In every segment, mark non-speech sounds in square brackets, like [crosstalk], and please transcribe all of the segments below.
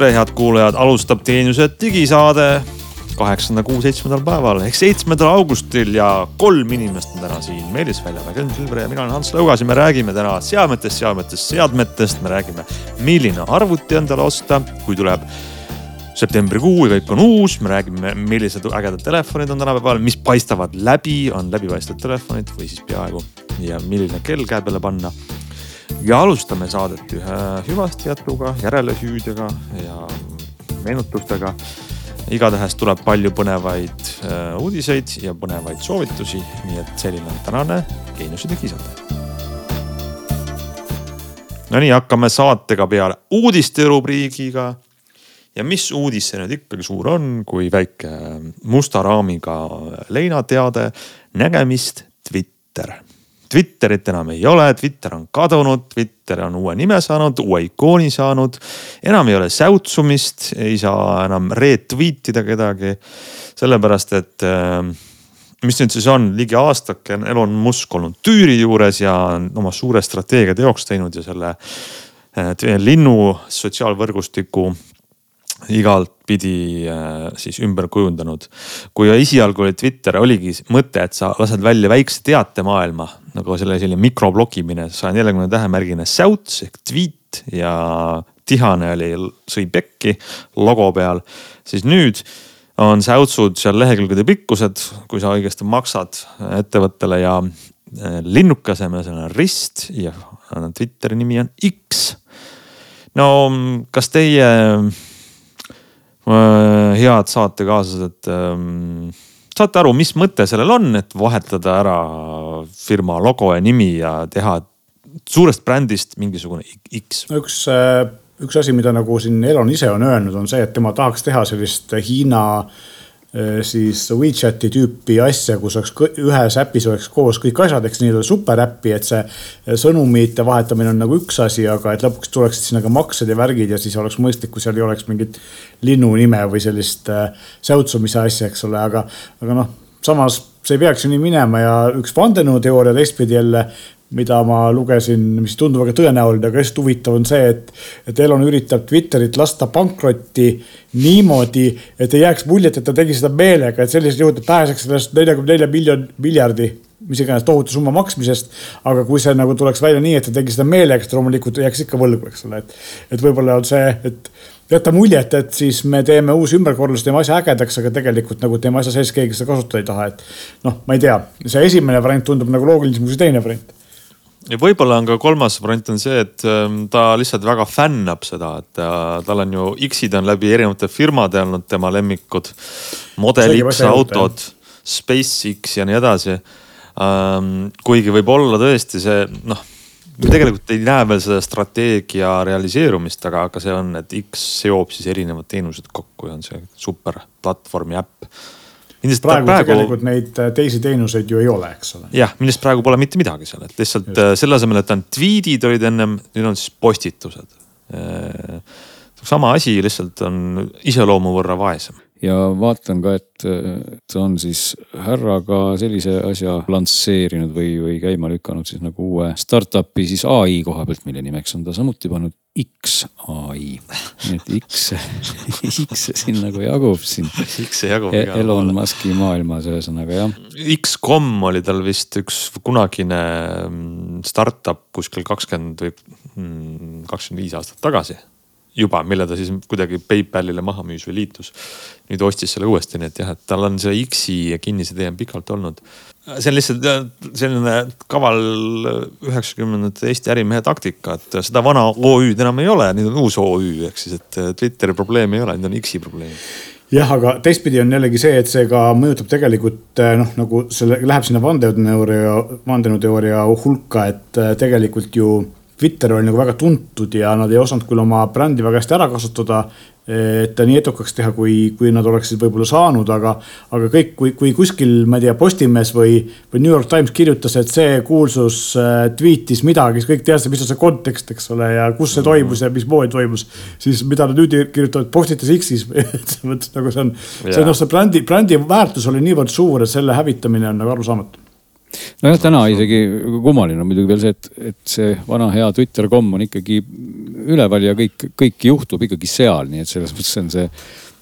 tere, head kuulajad, alustab teenuse digisaade kaheksanda kuu seitsmendal päeval ehk seitsmendal augustil ja kolm inimest on täna siin. Meelis Väljamäe, Glen Silver ja mina olen Hans Lõugas ja me räägime täna seadmetest, seadmetest, seadmetest. me räägime, milline arvuti endale osta, kui tuleb septembrikuu ja kõik on uus, me räägime, millised ägedad telefonid on tänapäeval, mis paistavad läbi, on läbipaistvad telefonid või siis peaaegu ja milline kell käe peale panna ja alustame saadet ühe hüvasti jätkuga, järelehüüdega ja meenutustega. igatahes tuleb palju põnevaid äh, uudiseid ja põnevaid soovitusi, nii et selline on tänane Geeniuse digisaade. Nonii, hakkame saatega peale uudiste rubriigiga. ja mis uudis see nüüd ikkagi suur on, kui väike musta raamiga leinateade, nägemist Twitter Twitterit enam ei ole, Twitter on kadunud, Twitter on uue nime saanud, uue ikooni saanud. enam ei ole säutsumist, ei saa enam retweet ida kedagi. sellepärast, et äh, mis nüüd siis on, ligi aastake on Elon Musk olnud tüüri juures ja oma suure strateegia teoks teinud ja selle äh, linnu sotsiaalvõrgustiku igalt pidi äh, siis ümber kujundanud. kui esialgu oli Twitter, oligi mõte, et sa lased välja väikse teatemaailma nagu selle selline mikroblokimine, saja neljakümne tähemärgine säuts ehk tweet ja tihane oli, sõi pekki logo peal. siis nüüd on säutsud seal lehekülgede pikkused, kui sa õigesti maksad ettevõttele ja äh, linnuke asemel seal on rist ja Twitteri nimi on X. no kas teie Äh, head saatekaaslased ähm, saate aru, mis mõte sellel on, et vahetada ära firma logo ja nimi ja teha suurest brändist mingisugune X? üks, äh, üks asi, mida nagu siin Elon ise on öelnud, on see, et tema tahaks teha sellist Hiina äh, Äh, siis WeChati tüüpi asja, kus oleks ühes äpis oleks koos kõik asjad, eks nii-öelda superäppi, et see äh, sõnumite vahetamine on nagu üks asi, aga et lõpuks tuleksid sinna ka maksed ja värgid ja siis oleks mõistlik, kui seal ei oleks mingit linnu nime või sellist äh, säutsumise asja, eks ole, aga, aga noh samas see ei peaks ju nii minema ja üks vandenõuteooria teistpidi jälle mida ma lugesin, mis ei tundu väga tõenäoline, aga hästi huvitav on see, et, et Elon üritab Twitterit lasta pankrotti niimoodi, et ei jääks muljet, et ta tegi seda meelega, et sellisel juhul ta pääseks sellest neljakümne nelja miljon, miljardi, mis iganes tohutu summa maksmisest. aga kui see nagu tuleks välja nii, et ta tegi seda meelega, siis ta loomulikult jääks ikka võlgu, eks ole, et, et võib-olla on see, et jätta muljet, et siis me teeme uusi ümberkorraldusi, teeme asja ägedaks, aga tegelikult nagu teeme asja sees, keegi seda kasutada ei taha, et noh, ma ei tea, see esimene variant tundub nagu loogilisem kui see teine variant ja võib-olla on ka kolmas variant on see, et ähm, ta lihtsalt väga fännab seda, et ta, tal on ju X-id on läbi erinevate firmade olnud tema lemmikud. Model X autod, SpaceX ja nii edasi. Ähm, kuigi võib-olla tõesti see noh, me tegelikult ei näe veel seda strateegia realiseerumist, aga, aga see on, et X seob siis erinevad teenused kokku ja on see super platvormi äpp millest praegu, praegu tegelikult neid äh, teisi teenuseid ju ei ole, eks ole. jah, millest praegu pole mitte midagi seal, et lihtsalt Just. Äh, selle asemel, et on tweet'id olid ennem, nüüd on siis postitused. Äh, sama asi, lihtsalt on iseloomu võrra vaesem ja vaatan ka, et, et on siis härra ka sellise asja lansseerinud või, või käima lükanud siis nagu uue startup'i siis ai koha pealt, mille nimeks on ta samuti pannud X-ai. nii et X, [laughs] X siin nagu jagub siin. X jagub e. Elon Musk'i maailmas ühesõnaga jah. X-com oli tal vist üks kunagine mm, startup kuskil kakskümmend või mm, kakskümmend viis aastat tagasi juba, mille ta siis kuidagi PayPalile maha müüs või liitus. nüüd ostis selle uuesti, nii et jah, et tal on see X-i kinnisidee on pikalt olnud. see on lihtsalt selline kaval üheksakümnendate Eesti ärimehe taktika, et seda vana OÜ-d enam ei ole, nüüd on uus OÜ ehk siis, et Twitteri probleem ei ole, nüüd on X-i probleem jah, aga teistpidi on jällegi see, et see ka mõjutab tegelikult noh, nagu selle läheb sinna vandenõuteooria, vandenõuteooria hulka, et tegelikult ju Twitter oli nagu väga tuntud ja nad ei osanud küll oma brändi väga hästi ära kasutada. et ta nii edukaks teha, kui, kui nad oleksid võib-olla saanud, aga, aga kõik, kui, kui kuskil, ma ei tea, Postimees või, või New York Times kirjutas, et see kuulsus äh, tweetis midagi, siis kõik teadsid, mis on see kontekst, eks ole, ja kus see toimus ja mismoodi toimus. siis mida nad nüüd kirjutavad postitas X-is [laughs] selles mõttes nagu see on, see noh, see brändi, brändi väärtus oli niivõrd suur, et selle hävitamine on nagu arusaamatu nojah, täna isegi kummaline on muidugi veel see, et, et see vana hea Twitter.com on ikkagi üleval ja kõik, kõik juhtub ikkagi seal, nii et selles mõttes on see,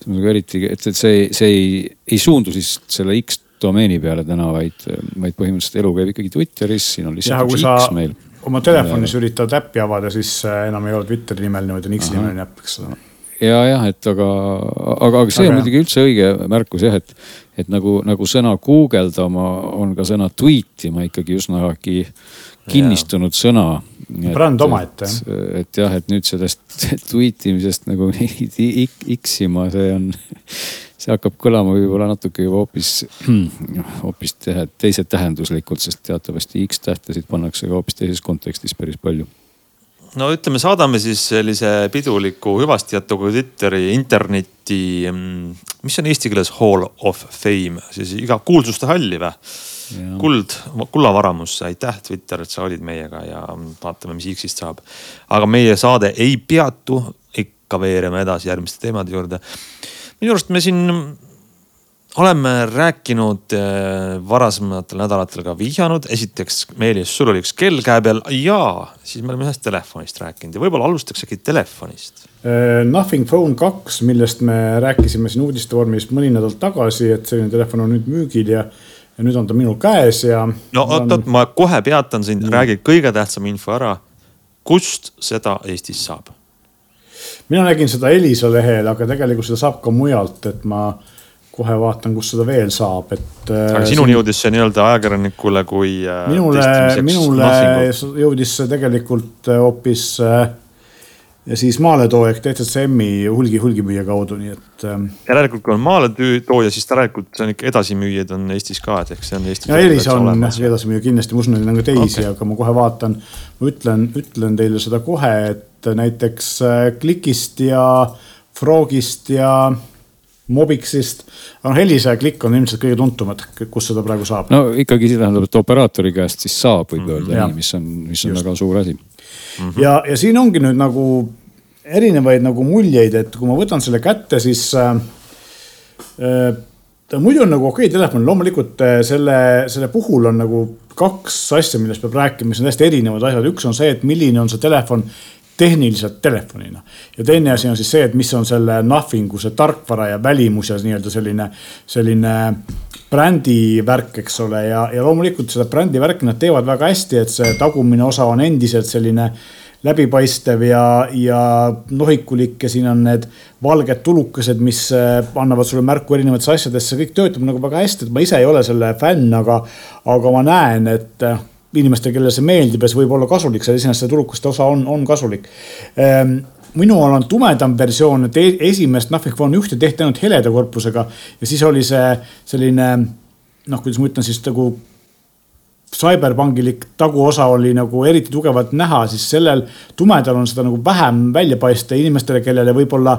see nagu eriti, et, et see, see ei, ei suundu siis selle X domeeni peale täna, vaid, vaid põhimõtteliselt elu käib ikkagi Twitteris, siin on lihtsalt üks X meil. oma telefonis ja... üritad äppi avada, siis äh, enam ei ole Twitteri nimeline, vaid on X nimeline äpp, eks ole. Ja jah, et aga, aga, aga see aga on muidugi üldse õige märkus jah, et, et nagu, nagu sõna guugeldama on ka sõna tweet ima ikkagi üsnagi kinnistunud ja. sõna. bränd omaette jah. et jah, et nüüd sellest [laughs] tweet imisest nagu [laughs] X-ima, see on, see hakkab kõlama võib-olla natuke juba hoopis, [clears throat] hoopis teise tähenduslikult, sest teatavasti X-tähtesid pannakse ka hoopis teises kontekstis päris palju no ütleme, saadame siis sellise piduliku hüvasti jätuga Twitteri internetti. Mm, mis on eesti keeles Hall of Fame, siis iga kuulsuste halli või? kuld, kullavaramus, aitäh Twitter, et sa olid meiega ja vaatame, mis X-ist saab. aga meie saade ei peatu, ikka veereme edasi järgmiste teemade juurde. minu arust me siin oleme rääkinud äh, varasematel nädalatel ka vihjanud, esiteks Meelis, sul oli üks kell käe peal ja siis me oleme ühest telefonist rääkinud ja võib-olla alustaksegi telefonist. Äh, Nothing Phone kaks, millest me rääkisime siin uudiste vormis mõni nädal tagasi, et selline telefon on nüüd müügil ja, ja nüüd on ta minul käes ja. no oot-oot on..., ma kohe peatan sind mm., räägi kõige tähtsam info ära. kust seda Eestis saab? mina nägin seda Elisa lehel, aga tegelikult seda saab ka mujalt, et ma kohe vaatan, kus seda veel saab, et. aga äh, sinuni siin... jõudis see nii-öelda ajakirjanikule kui. Äh, minule, minule jõudis see tegelikult äh, hoopis ja siis maaletooja ehk TCM-i hulgi, hulgimüüja kaudu, nii et. järelikult, kui on maaletooja, siis järelikult on ikka edasimüüjaid on Eestis ka, et ehk see on Eestis. ja Elis on edasimüüja kindlasti, ma usun, et on ka teisi okay., aga ma kohe vaatan. ma ütlen, ütlen teile seda kohe, et näiteks Klikist ja Frogist ja Mobixist. aga noh, Elisa ja Klikk on ilmselt kõige tuntumad, kus seda praegu saab. no ikkagi see tähendab, et operaatori käest siis saab, võib öelda mm, nii, mis on, mis on Just. väga suur asi mm. -hmm. ja, ja siin ongi nüüd nagu erinevaid nagu muljeid, et kui ma võtan selle kätte, siis äh, äh, ta muidu on nagu okei okay telefon, loomulikult äh, selle, selle puhul on nagu kaks asja, millest peab rääkima, mis on täiesti erinevad asjad. üks on see, et milline on see telefon tehniliselt telefonina. ja teine asi on siis see, et mis on selle Nothing'u see tarkvara ja välimus ja nii-öelda selline, selline brändivärk, eks ole, ja, ja loomulikult seda brändivärki nad teevad väga hästi, et see tagumine osa on endiselt selline läbipaistev ja, ja nohikulik ja siin on need valged tulukesed, mis äh, annavad sulle märku erinevatesse asjadesse, kõik töötab nagu väga hästi, et ma ise ei ole selle fänn, aga, aga ma näen, et äh, inimestele, kellele see meeldib ja see võib olla kasulik, see iseenesest see tulukuste osa on, on kasulik. Ehm, minul on tumedam versioon, et e-, esimest Nothing Phone ühte tehti ainult heleda korpusega ja siis oli see selline noh, kuidas ma ütlen siis nagu CyberPunkilik taguosa oli nagu eriti tugevalt näha, siis sellel tumedal on seda nagu vähem välja paista inimestele, kellele võib-olla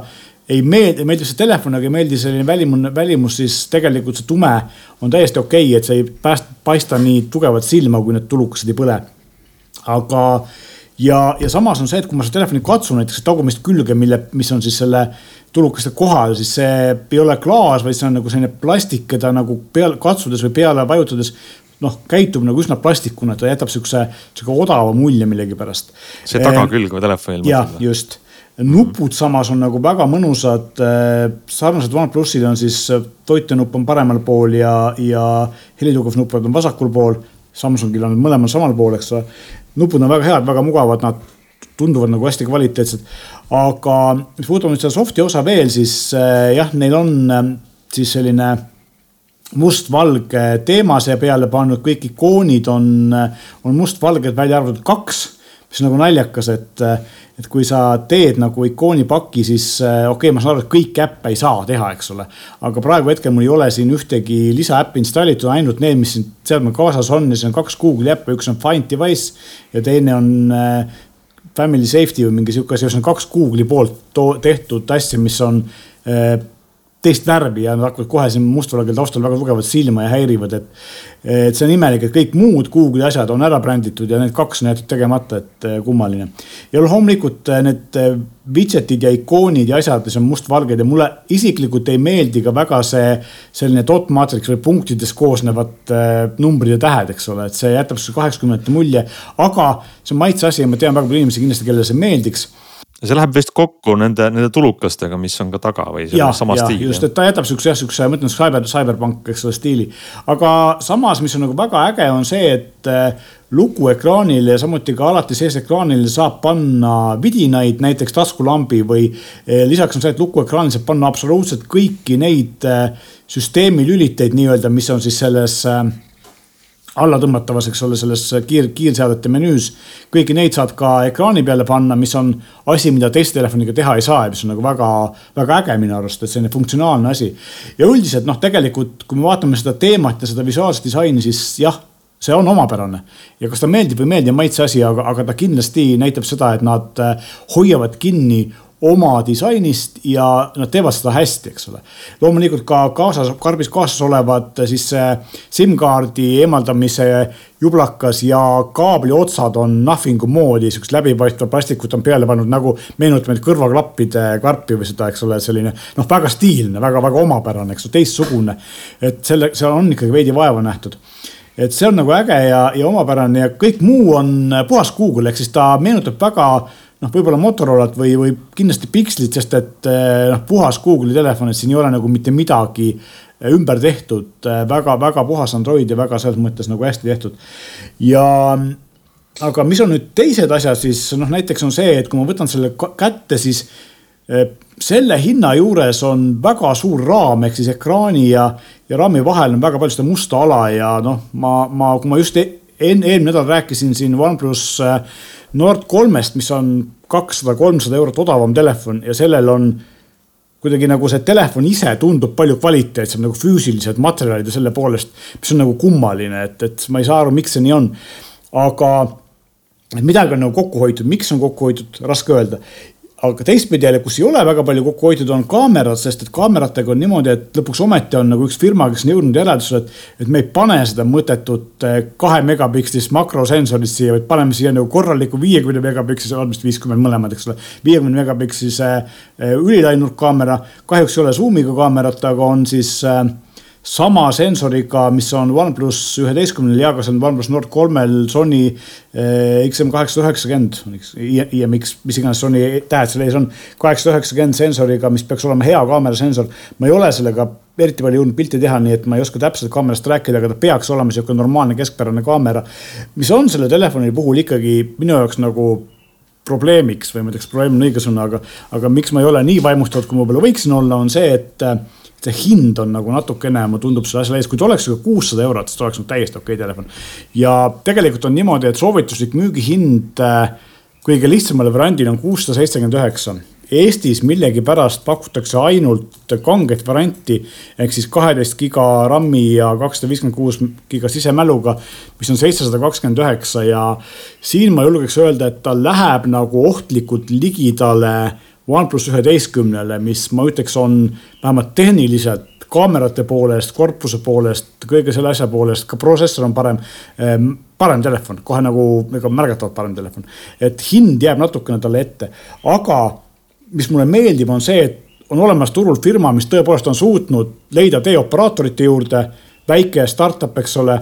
ei meeldi, meeldib see telefon, aga ei meeldi selline välimus, välimus, siis tegelikult see tume on täiesti okei okay,, et see ei pääst, paista nii tugevalt silma, kui need tulukesed ei põle. aga, ja, ja samas on see, et kui ma seda telefoni katsun, näiteks tagumist külge, mille, mis on siis selle tulukeste kohal, siis see ei ole klaas, vaid see on nagu selline plastik, keda nagu peale katsudes või peale vajutades noh, käitub nagu üsna plastikuna, ta jätab siukse, sihuke odava mulje millegipärast. see tagakülg või telefonil. jah, just nupud samas on nagu väga mõnusad. Äh, sarnased OnePlusid on siis äh, toitenupp on paremal pool ja, ja helitugevnupud on vasakul pool. Samsungil on mõlemal samal pool, eks ole. nupud on väga head, väga mugavad, nad tunduvad nagu hästi kvaliteetsed. aga mis puudutab nüüd seda soft'i osa veel, siis äh, jah, neil on siis selline mustvalge teema siia peale pannud, kõik ikoonid on, on mustvalged, välja arvatud kaks mis nagu naljakas, et, et kui sa teed nagu ikoonipaki, siis okei okay,, ma saan aru, et kõiki äppe ei saa teha, eks ole. aga praegu hetkel mul ei ole siin ühtegi lisaäppi installitud, ainult need, mis siin seadme kaasas on ja siis on kaks Google'i äppi, üks on Find Device ja teine on äh, Family Safety või mingi sihuke see on kaks Google'i poolt tehtud asja, mis on äh, teist värvi ja nad hakkavad kohe siin mustvalgel taustal väga tugevalt silma ja häirivad, et. et see on imelik, et kõik muud Google'i asjad on ära bränditud ja need kaks on jäetud tegemata, et eh, kummaline. ja loomulikult eh, need eh, widget'id ja ikoonid ja asjad, mis on mustvalged ja mulle isiklikult ei meeldi ka väga see selline dot matrix või punktidest koosnevad numbrid ja tähed, eks ole, et see jätab siukse kaheksakümnendate mulje. aga see on maitse asi ja ma tean väga palju inimesi kindlasti, kellele see meeldiks see läheb vist kokku nende, nende tulukastega, mis on ka taga või selle sama stiili. just, et ta jätab siukse jah, siukse, ma ütlen cyber, cyberpunk, eks ole, stiili. aga samas, mis on nagu väga äge, on see, et äh, lukuekraanil ja samuti ka alati sees ekraanil saab panna vidinaid, näiteks taskulambi või äh, lisaks on see, et lukuekraanil saab panna absoluutselt kõiki neid äh, süsteemi lüliteid nii-öelda, mis on siis selles allatõmmatavas, eks ole, selles kiir, kiirseadete menüüs. kõiki neid saad ka ekraani peale panna, mis on asi, mida teiste telefoniga teha ei saa ja mis on nagu väga, väga äge minu arust, et selline funktsionaalne asi. ja üldiselt noh, tegelikult kui me vaatame seda teemat ja seda visuaalset disaini, siis jah see on omapärane ja kas ta meeldib või ei meeldi, on maitse asi, aga, aga ta kindlasti näitab seda, et nad hoiavad kinni oma disainist ja nad teevad seda hästi, eks ole. loomulikult ka kaasas, karbis kaasas olevad siis SIM-kaardi eemaldamise jublakas ja kaabli otsad on nothing'u moodi, siukest läbipaistva plastikut on peale pannud nagu meenutab neid kõrvaklappide karpi või seda, eks ole, selline noh, väga stiilne väga,, väga-väga omapärane, eks ole, teistsugune. et selle, seal on ikkagi veidi vaeva nähtud et see on nagu äge ja, ja omapärane ja kõik muu on puhas Google, ehk siis ta meenutab väga noh, võib-olla Motorolat või, või kindlasti Pixlit, sest et eh, noh, puhas Google'i telefon, et siin ei ole nagu mitte midagi eh, ümber tehtud väga-väga eh, puhas Android ja väga selles mõttes nagu hästi tehtud. ja aga mis on nüüd teised asjad, siis noh, näiteks on see, et kui ma võtan selle kätte, siis selle hinna juures on väga suur raam ehk siis ekraani ja, ja raami vahel on väga palju seda musta ala ja noh, ma, ma, kui ma just e-, enne, eelmine nädal rääkisin siin OnePlus äh, Nord kolmest, mis on kakssada, kolmsada eurot odavam telefon ja sellel on kuidagi nagu see telefon ise tundub palju kvaliteetsem nagu füüsilised materjalid ja selle poolest, mis on nagu kummaline, et, et ma ei saa aru, miks see nii on. aga midagi on nagu kokku hoitud, miks on kokku hoitud, raske öelda aga teistpidi jälle, kus ei ole väga palju kokku hoitud, on kaamerad, sest et kaameratega on niimoodi, et lõpuks ometi on nagu üks firma, kes on jõudnud järeldusele, et, et me ei pane seda mõttetut eh, kahe megapikslist makrosensorit siia, vaid paneme siia nagu korraliku viiekümne megapikslise, vist viiskümmend mõlemad, eks ole. viiekümne megapikslise eh, ülilainurkaamera, kahjuks ei ole zoom'iga kaamerat, aga on siis äh, sama sensoriga, mis on OnePlus üheteistkümnel ja ka see on OnePlus Nord kolmel Sony eh, XM kaheksasada üheksakümmend, IMX, mis iganes Sony tähed seal ees on. kaheksasada üheksakümmend sensoriga, mis peaks olema hea kaamerasensor. ma ei ole sellega eriti palju jõudnud pilti teha, nii et ma ei oska täpselt kaamerast rääkida, aga ta peaks olema sihuke normaalne keskpärane kaamera. mis on selle telefoni puhul ikkagi minu jaoks nagu probleemiks või ma ei tea, kas probleem on õige sõna, aga, aga miks ma ei ole nii vaimustatud, kui ma võib-olla võiksin olla, on see, et see hind on nagu natukene, mulle tundub selle asja ees, kui ta oleks kuussada eurot, siis ta oleks nagu täiesti okei okay telefon. ja tegelikult on niimoodi, et soovituslik müügihind äh, kõige lihtsamale variandile on kuussada seitsekümmend üheksa. Eestis millegipärast pakutakse ainult kanget varianti ehk siis kaheteist giga RAM-i ja kakssada viiskümmend kuus giga sisemäluga, mis on seitsesada kakskümmend üheksa ja siin ma julgeks öelda, et ta läheb nagu ohtlikult ligidale OnePlus üheteistkümnele, mis ma ütleks, on vähemalt tehniliselt kaamerate poolest, korpuse poolest, kõige selle asja poolest, ka protsessor on parem ehm,. parem telefon, kohe nagu ega märgatavalt parem telefon. et hind jääb natukene talle ette, aga mis mulle meeldib, on see, et on olemas turul firma, mis tõepoolest on suutnud leida tee operaatorite juurde väike startup, eks ole,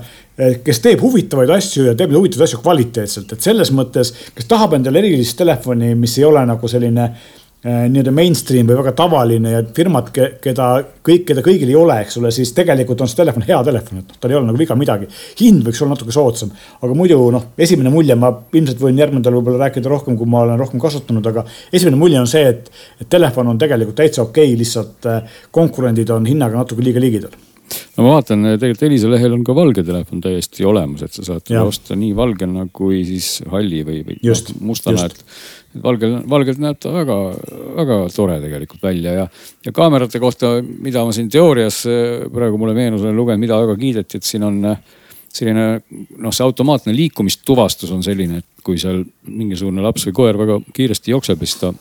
kes teeb huvitavaid asju ja teeb huvitavaid asju kvaliteetselt, et selles mõttes, kes tahab endale erilist telefoni, mis ei ole nagu selline Äh, nii-öelda mainstream või väga tavaline ja firmad, keda kõik, keda kõigil ei ole, eks ole, siis tegelikult on see telefon hea telefon, et noh, tal ei ole nagu viga midagi. hind võiks olla natuke soodsam, aga muidu noh, esimene mulje, ma ilmselt võin järgmine nädal võib-olla rääkida rohkem, kui ma olen rohkem kasutanud, aga esimene mulje on see, et, et telefon on tegelikult täitsa okei okay,, lihtsalt äh, konkurendid on hinnaga natuke liiga ligidal no ma vaatan, tegelikult Elisa lehel on ka valge telefon täiesti olemas, et sa saad ja. osta nii valgena kui siis halli või, või just, mustana, et valgel, valgelt näeb ta väga, väga tore tegelikult välja ja, ja kaamerate kohta, mida ma siin teoorias praegu mulle meenus olen lugenud, mida väga kiideti, et siin on selline noh, see automaatne liikumistuvastus on selline, et kui seal mingisugune laps või koer väga kiiresti jookseb siis ta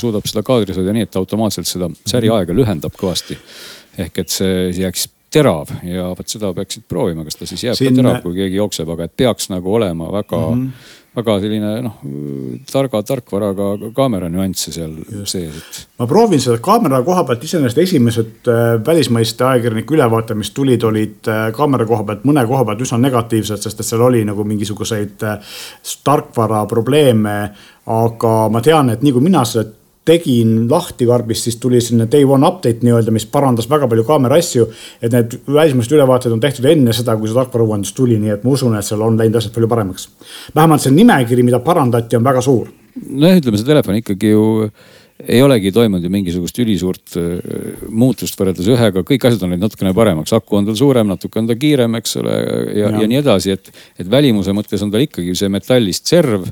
suudab seda kaadris hoida nii, et ta automaatselt seda säriaega lühendab kõvasti. ehk et see jääks terav ja vot seda peaksid proovima, kas ta siis jääb Siin... ka terav, kui keegi jookseb, aga et peaks nagu olema väga mm, -hmm. väga selline noh, targa tarkvaraga kaamera nüansse seal Just. sees, et. ma proovin seda kaamera koha pealt, iseenesest esimesed äh, välismaiste ajakirjanike ülevaated, mis tulid, olid äh, kaamera koha pealt mõne koha pealt üsna negatiivsed, sest et seal oli nagu mingisuguseid äh, tarkvara probleeme. aga ma tean, et nii kui mina seda tegin lahti karbist, siis tuli selline day one update nii-öelda, mis parandas väga palju kaamera asju. et need välismaised ülevaated on tehtud enne seda, kui see tarkvarauuendus tuli, nii et ma usun, et seal on läinud asjad palju paremaks. vähemalt see nimekiri, mida parandati, on väga suur. nojah, ütleme see telefon ikkagi ju ei olegi toimunud ju mingisugust ülisuurt äh, muutust võrreldes ühega, kõik asjad on läinud natukene paremaks, aku on tal suurem, natuke on ta kiirem, eks ole, ja, ja., ja nii edasi, et, et välimuse mõttes on tal ikkagi see metallist serv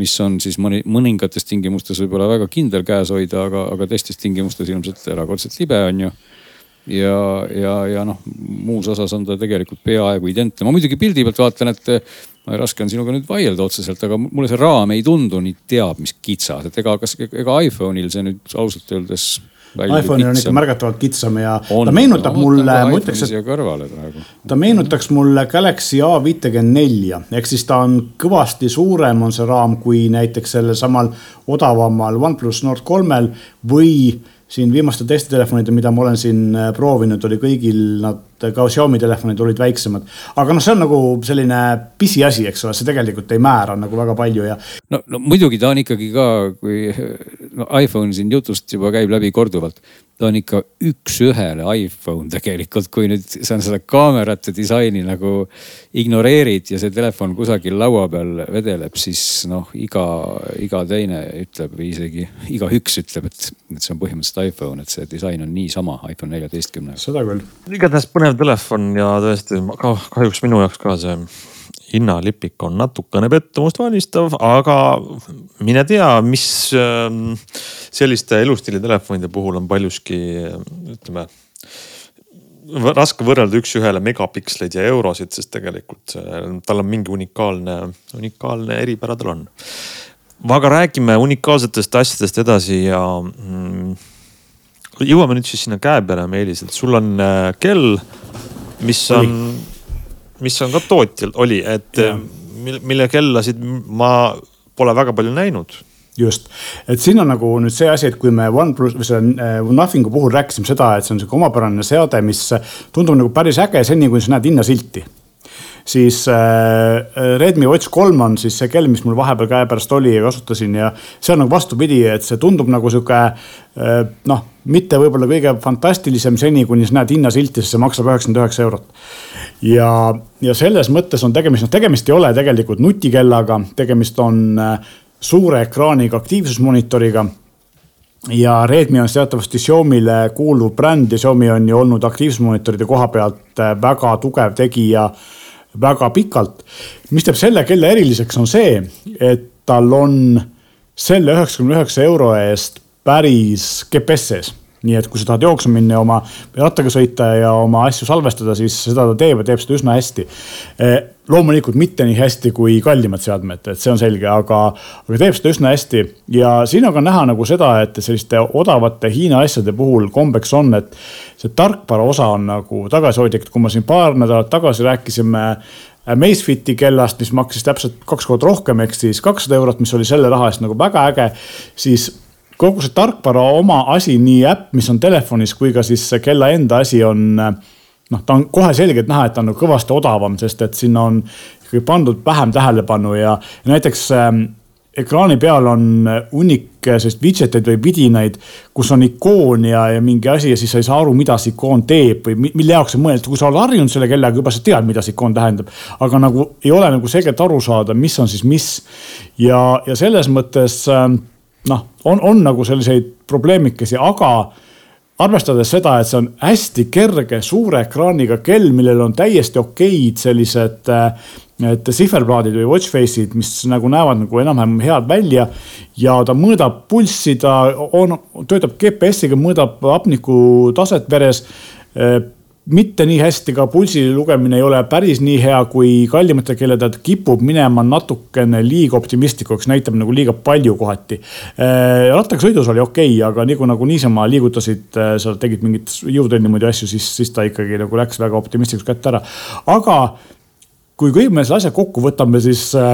mis on siis mõni, mõningates tingimustes võib-olla väga kindel käes hoida, aga, aga teistes tingimustes ilmselt erakordselt libe on ju ja, ja, ja noh, muus osas on ta tegelikult peaaegu identne. ma muidugi pildi pealt vaatan, et raske on sinuga nüüd vaielda otseselt, aga mulle see raam ei tundu nii teab mis kitsas, et ega, kas, ega iPhone'il see nüüd ausalt öeldes iPhone'il on ikka märgatavalt kitsam ja on, ta meenutab on, mulle, ma ütleks, et. ta meenutaks mulle Galaxy A54. Ehk siis ta on kõvasti suurem, on see raam kui näiteks sellel samal odavamal OnePlus Nord kolmel või siin viimastel testitelefonidel, mida ma olen siin äh, proovinud, oli kõigil nad ka Xiaomi telefonid olid väiksemad. aga noh, see on nagu selline pisiasi, eks ole, see tegelikult ei määra nagu väga palju ja. no, no muidugi ta on ikkagi ka, kui no, iPhone siin jutust juba käib läbi korduvalt ta on ikka üks-ühele iPhone tegelikult, kui nüüd sa seda kaamerate disaini nagu ignoreerid ja see telefon kusagil laua peal vedeleb, siis noh, iga, iga teine ütleb või isegi igaüks ütleb, et, et see on põhimõtteliselt iPhone, et see disain on niisama iPhone neljateistkümnega. seda küll. igatahes põnev telefon ja tõesti kahjuks minu jaoks ka see hinnalipik on natukene pettumust valmistav, aga mine tea, mis ähm, selliste elustiilitelefonide puhul on paljuski ütleme raske võrrelda üks-ühele megapiksleid ja eurosid, sest tegelikult tal on mingi unikaalne, unikaalne eripära tal on. aga räägime unikaalsetest asjadest edasi ja mm, jõuame nüüd siis sinna käe peale, Meelis, et sul on äh, kell, mis on mis on ka tootjal, oli, et ja. mille kellasid ma pole väga palju näinud. Just, et siin on nagu nüüd see asi, et kui me OnePlus või selle äh, Nothingu puhul rääkisime seda, et see on sihuke omapärane seade, mis tundub nagu päris äge seni, kuni sa näed hinnasilti. Siis äh, Redmi Watch kolm on siis see kell, mis mul vahepeal käepärast oli ja kasutasin ja see on nagu vastupidi, et see tundub nagu sihuke äh, noh, mitte võib-olla kõige fantastilisem seni, kuni sa näed hinnasilti, sest see maksab üheksakümmend üheksa eurot. ja, ja selles mõttes on tegemist, noh tegemist ei ole tegelikult nutikellaga, tegemist on äh, suure ekraaniga aktiivsusmonitoriga ja Redmi on teatavasti Xiaomi'le kuuluv bränd ja Xiaomi on ju olnud aktiivsusmonitoride koha pealt väga tugev tegija väga pikalt. mis teeb selle kella eriliseks, on see, et tal on selle üheksakümne üheksa euro eest päris GPS sees nii et kui sa tahad jooksma minna ja oma rattaga sõita ja oma asju salvestada, siis seda ta teeb ja teeb seda üsna hästi. Eh, loomulikult mitte nii hästi kui kallimad seadmed, et see on selge, aga, aga teeb seda üsna hästi. Ja siin on ka näha nagu seda, et selliste odavate Hiina asjade puhul kombeks on, et see tarkvara osa on nagu tagasihoidlik, et kui me siin paar nädalat tagasi rääkisime Amazfiti kellast, mis maksis täpselt kaks korda rohkem, ehk siis kakssada eurot, mis oli selle raha eest nagu väga äge, siis kogu see tarkvara oma asi, nii äpp, mis on telefonis, kui ka siis kella enda asi on noh, ta on kohe selgelt näha, et ta on nagu kõvasti odavam, sest et sinna on ikkagi pandud vähem tähelepanu ja, näiteks äh, ekraani peal on hunnik sellist widget eid või vidinaid, kus on ikoon ja, ja mingi asi ja siis sa ei saa aru, mida see ikoon teeb või mille jaoks see mõeldud. kui sa oled harjunud selle kellaga, juba sa tead, mida see ikoon tähendab. aga nagu ei ole nagu selgelt aru saada, mis on siis mis. ja, ja selles mõttes äh, noh, on, on nagu selliseid probleemikesi, aga arvestades seda, et see on hästi kerge suure ekraaniga kell, millel on täiesti okeid sellised need sihverplaadid või watch face'id, mis nagu näevad nagu enam-vähem head välja. ja ta mõõdab pulssi, ta on, töötab GPS-iga, mõõdab hapniku taset veres mitte nii hästi, ka pulsi lugemine ei ole päris nii hea kui kallimatel kelledel, kipub minema natukene liiga optimistlikuks, näitab nagu liiga palju kohati. Äh, rattaga sõidus oli okei okay,, aga nagu, nagu niisama liigutasid, äh, sa tegid mingit jõutrenni muidu asju, siis, siis ta ikkagi nagu läks väga optimistlikuks kätte ära. aga kui kõik me selle asja kokku võtame, siis äh,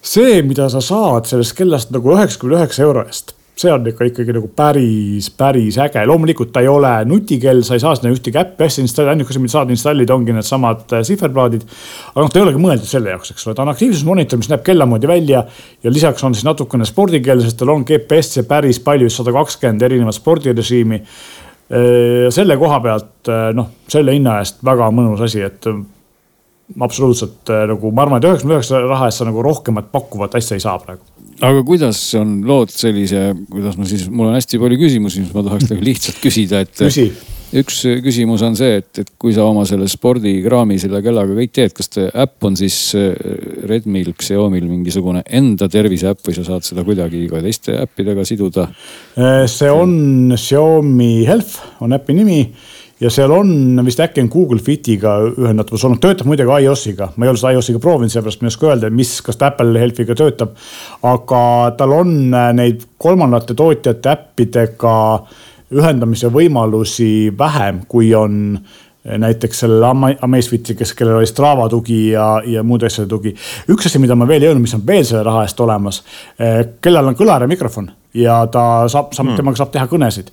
see, mida sa saad sellest kellast nagu üheksakümne üheksa euro eest see on ikka ikkagi nagu päris, päris äge. loomulikult ta ei ole nutikell, sa ei saa sinna ühtegi äppi asja installida, ainuke asi, mida saad installida, ongi needsamad äh, sihverplaadid. aga noh, ta ei olegi mõeldud selle jaoks, eks ole, ta on aktiivsusmonitor, mis näeb kella moodi välja ja lisaks on siis natukene spordikell, sest tal on GPS-i päris palju, sada kakskümmend erinevat spordirežiimi. Äh, selle koha pealt, äh, noh, selle hinna eest väga mõnus asi, et absoluutselt nagu ma arvan, et üheksakümne üheksa raha eest sa nagu rohkemat pakkuvat asja ei saa praegu aga kuidas on lood sellise, kuidas ma siis, mul on hästi palju küsimusi, mis ma tahaks nagu lihtsalt küsida, et Küsi. üks küsimus on see, et, et kui sa oma selle spordikraami selle kellaga kõik teed, kas see äpp on siis äh, Redmil, Xiaomi'l mingisugune enda terviseäpp või sa saad seda kuidagi ka teiste äppidega siduda? Äh, see on Xiaomi Health on äpi nimi ja seal on vist äkki on Google Fitiga ühendatavus olnud, töötab muidugi iOS-iga, ma ei ole seda iOS-iga proovinud, seepärast ma ei oska öelda, mis, kas ta Apple Healthiga töötab. aga tal on äh, neid kolmandate tootjate äppidega ühendamise võimalusi vähem, kui on näiteks sellel Amazfiti, kes, kellel oli Strava tugi ja, ja muude asjade tugi. üks asi, mida ma veel ei öelnud, mis on veel selle raha eest olemas, äh, kellel on kõlar ja mikrofon ja ta saab, saab mm., temaga saab teha kõnesid.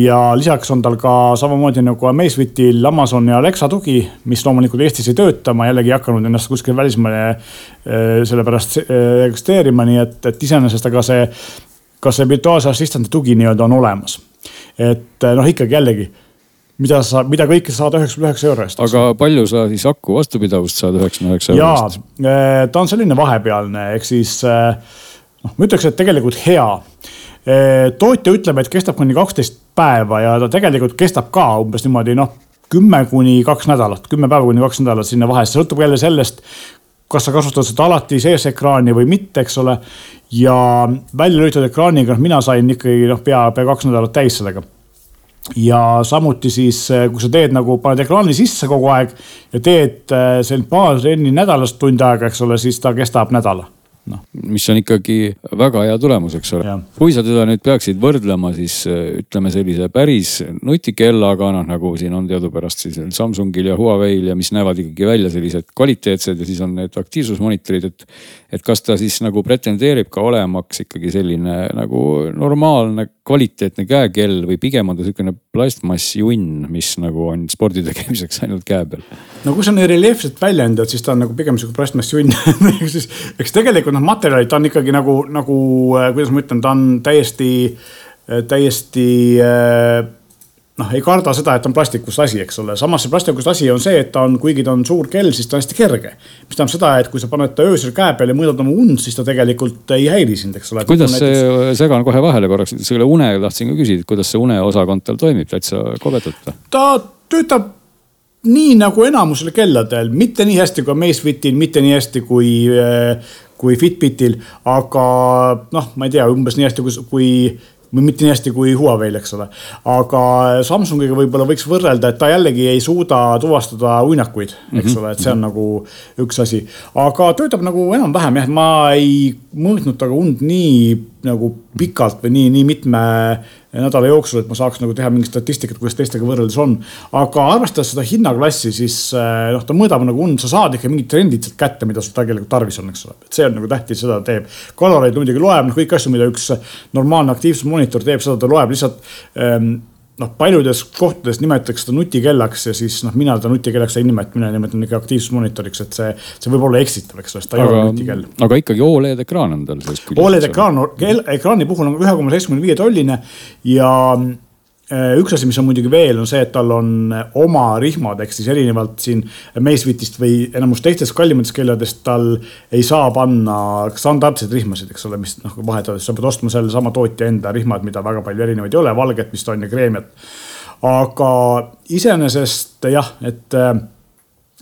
ja lisaks on tal ka samamoodi nagu Amazewitil Amazon ja Alexa tugi, mis loomulikult Eestis ei tööta, ma jällegi ei hakanud ennast kuskil välismaale sellepärast registreerima, nii et, et iseenesest aga see, ka see virtuaalse assistendi tugi nii-öelda on olemas. et noh, ikkagi jällegi mida sa, mida kõike saad üheksakümne üheksa euro eest. aga palju sa siis aku vastupidavust saad üheksakümne üheksa euro eest? jaa, ta on selline vahepealne, ehk siis äh, noh, ma ütleks, et tegelikult hea. tootja ütleb, et kestab kuni kaksteist päeva ja ta tegelikult kestab ka umbes niimoodi noh, kümme kuni kaks nädalat, kümme päeva kuni kaks nädalat sinna vahesse, sõltub jälle sellest kas sa kasutad seda alati sees ekraani või mitte, eks ole. ja välja lülitatud ekraaniga, noh, mina sain ikkagi noh, pea, pea kaks nädalat täis sellega. Ja samuti siis, kui sa teed nagu, paned ekraani sisse kogu aeg ja teed seal paar trenni nädalas tund aega, eks ole, siis ta kestab nädala noh, mis on ikkagi väga hea tulemus, eks ole. kui sa teda nüüd peaksid võrdlema, siis äh, ütleme sellise päris nutikellaga, noh nagu siin on teadupärast siis Samsungil ja Huawei'l ja mis näevad ikkagi välja sellised kvaliteetsed ja siis on need aktiivsusmonitorid, et. et kas ta siis nagu pretendeerib ka olemaks ikkagi selline nagu normaalne kvaliteetne käekell või pigem on ta sihukene plastmassjunn, mis nagu on spordi tegemiseks ainult käe peal? no kui sa nii reljeefselt välja endad, siis ta on nagu pigem sihuke plastmassjunn ehk [laughs] siis, eks tegelikult noh, materjalid, ta on ikkagi nagu, nagu äh, kuidas ma ütlen, ta on täiesti, äh, täiesti äh, noh, ei karda seda, et on plastikust asi, eks ole. samas see plastikust asi on see, et ta on, kuigi ta on suur kell, siis ta on hästi kerge. mis tähendab seda, et kui sa paned ta öösel käe peale ja mõõdad oma und, siis ta tegelikult ei häiri sind, eks ole. kuidas see näiteks..., segan kohe vahele korraks, selle une tahtsin ka küsida, kuidas see uneosakond tal toimib, täitsa kobedalt või? ta töötab nii nagu enamusel kelladel, mitte nii hästi kui Amazefitil, mitte nii hästi kui, kui Fitbitil, aga noh, ma ei tea, umbes nii hästi kui, kui mitte nii hästi kui Huawei'l, eks ole. aga Samsungiga võib-olla võiks võrrelda, et ta jällegi ei suuda tuvastada uinakuid, eks -hmm. ole, et see on nagu üks asi. aga töötab nagu enam-vähem jah, ma ei mõõtnud temaga und nii nagu pikalt või nii, nii mitme nädala jooksul, et ma saaks nagu teha mingit statistikat, kuidas teistega võrreldes on. aga arvestades seda hinnaklassi, siis eh, noh, ta mõõdab nagu und, sa saad ikka mingid trendid sealt kätte, mida sul tegelikult tarvis on, eks ole. et see on nagu tähtis, seda ta teeb. kaloreid muidugi loeb, noh kõiki asju, mida üks normaalne aktiivsusmonitor teeb, seda ta loeb lihtsalt ähm, noh, paljudes kohtades nimetatakse seda nutikellaks ja siis noh, mina seda nutikellaks ei nimeta, mina nimetan ikka aktiivsusmonitoriks, et see, see võib olla eksitav, eks ole, sest ta aga, ei ole nutikell. aga ikkagi Oled ekraan on tal sees. Oled ekraan, ekraani puhul on ühe koma seitsmekümne viie tolline ja üks asi, mis on muidugi veel, on see, et tal on oma rihmad, ehk siis erinevalt siin Macefitist või enamus teistest kallimatest kelladest, tal ei saa panna standardseid rihmasid, eks ole, mis noh, vahetades sa pead ostma sellesama tootja enda rihmad, mida väga palju erinevaid ei ole, valget vist on ja kreemiat. aga iseenesest jah, et,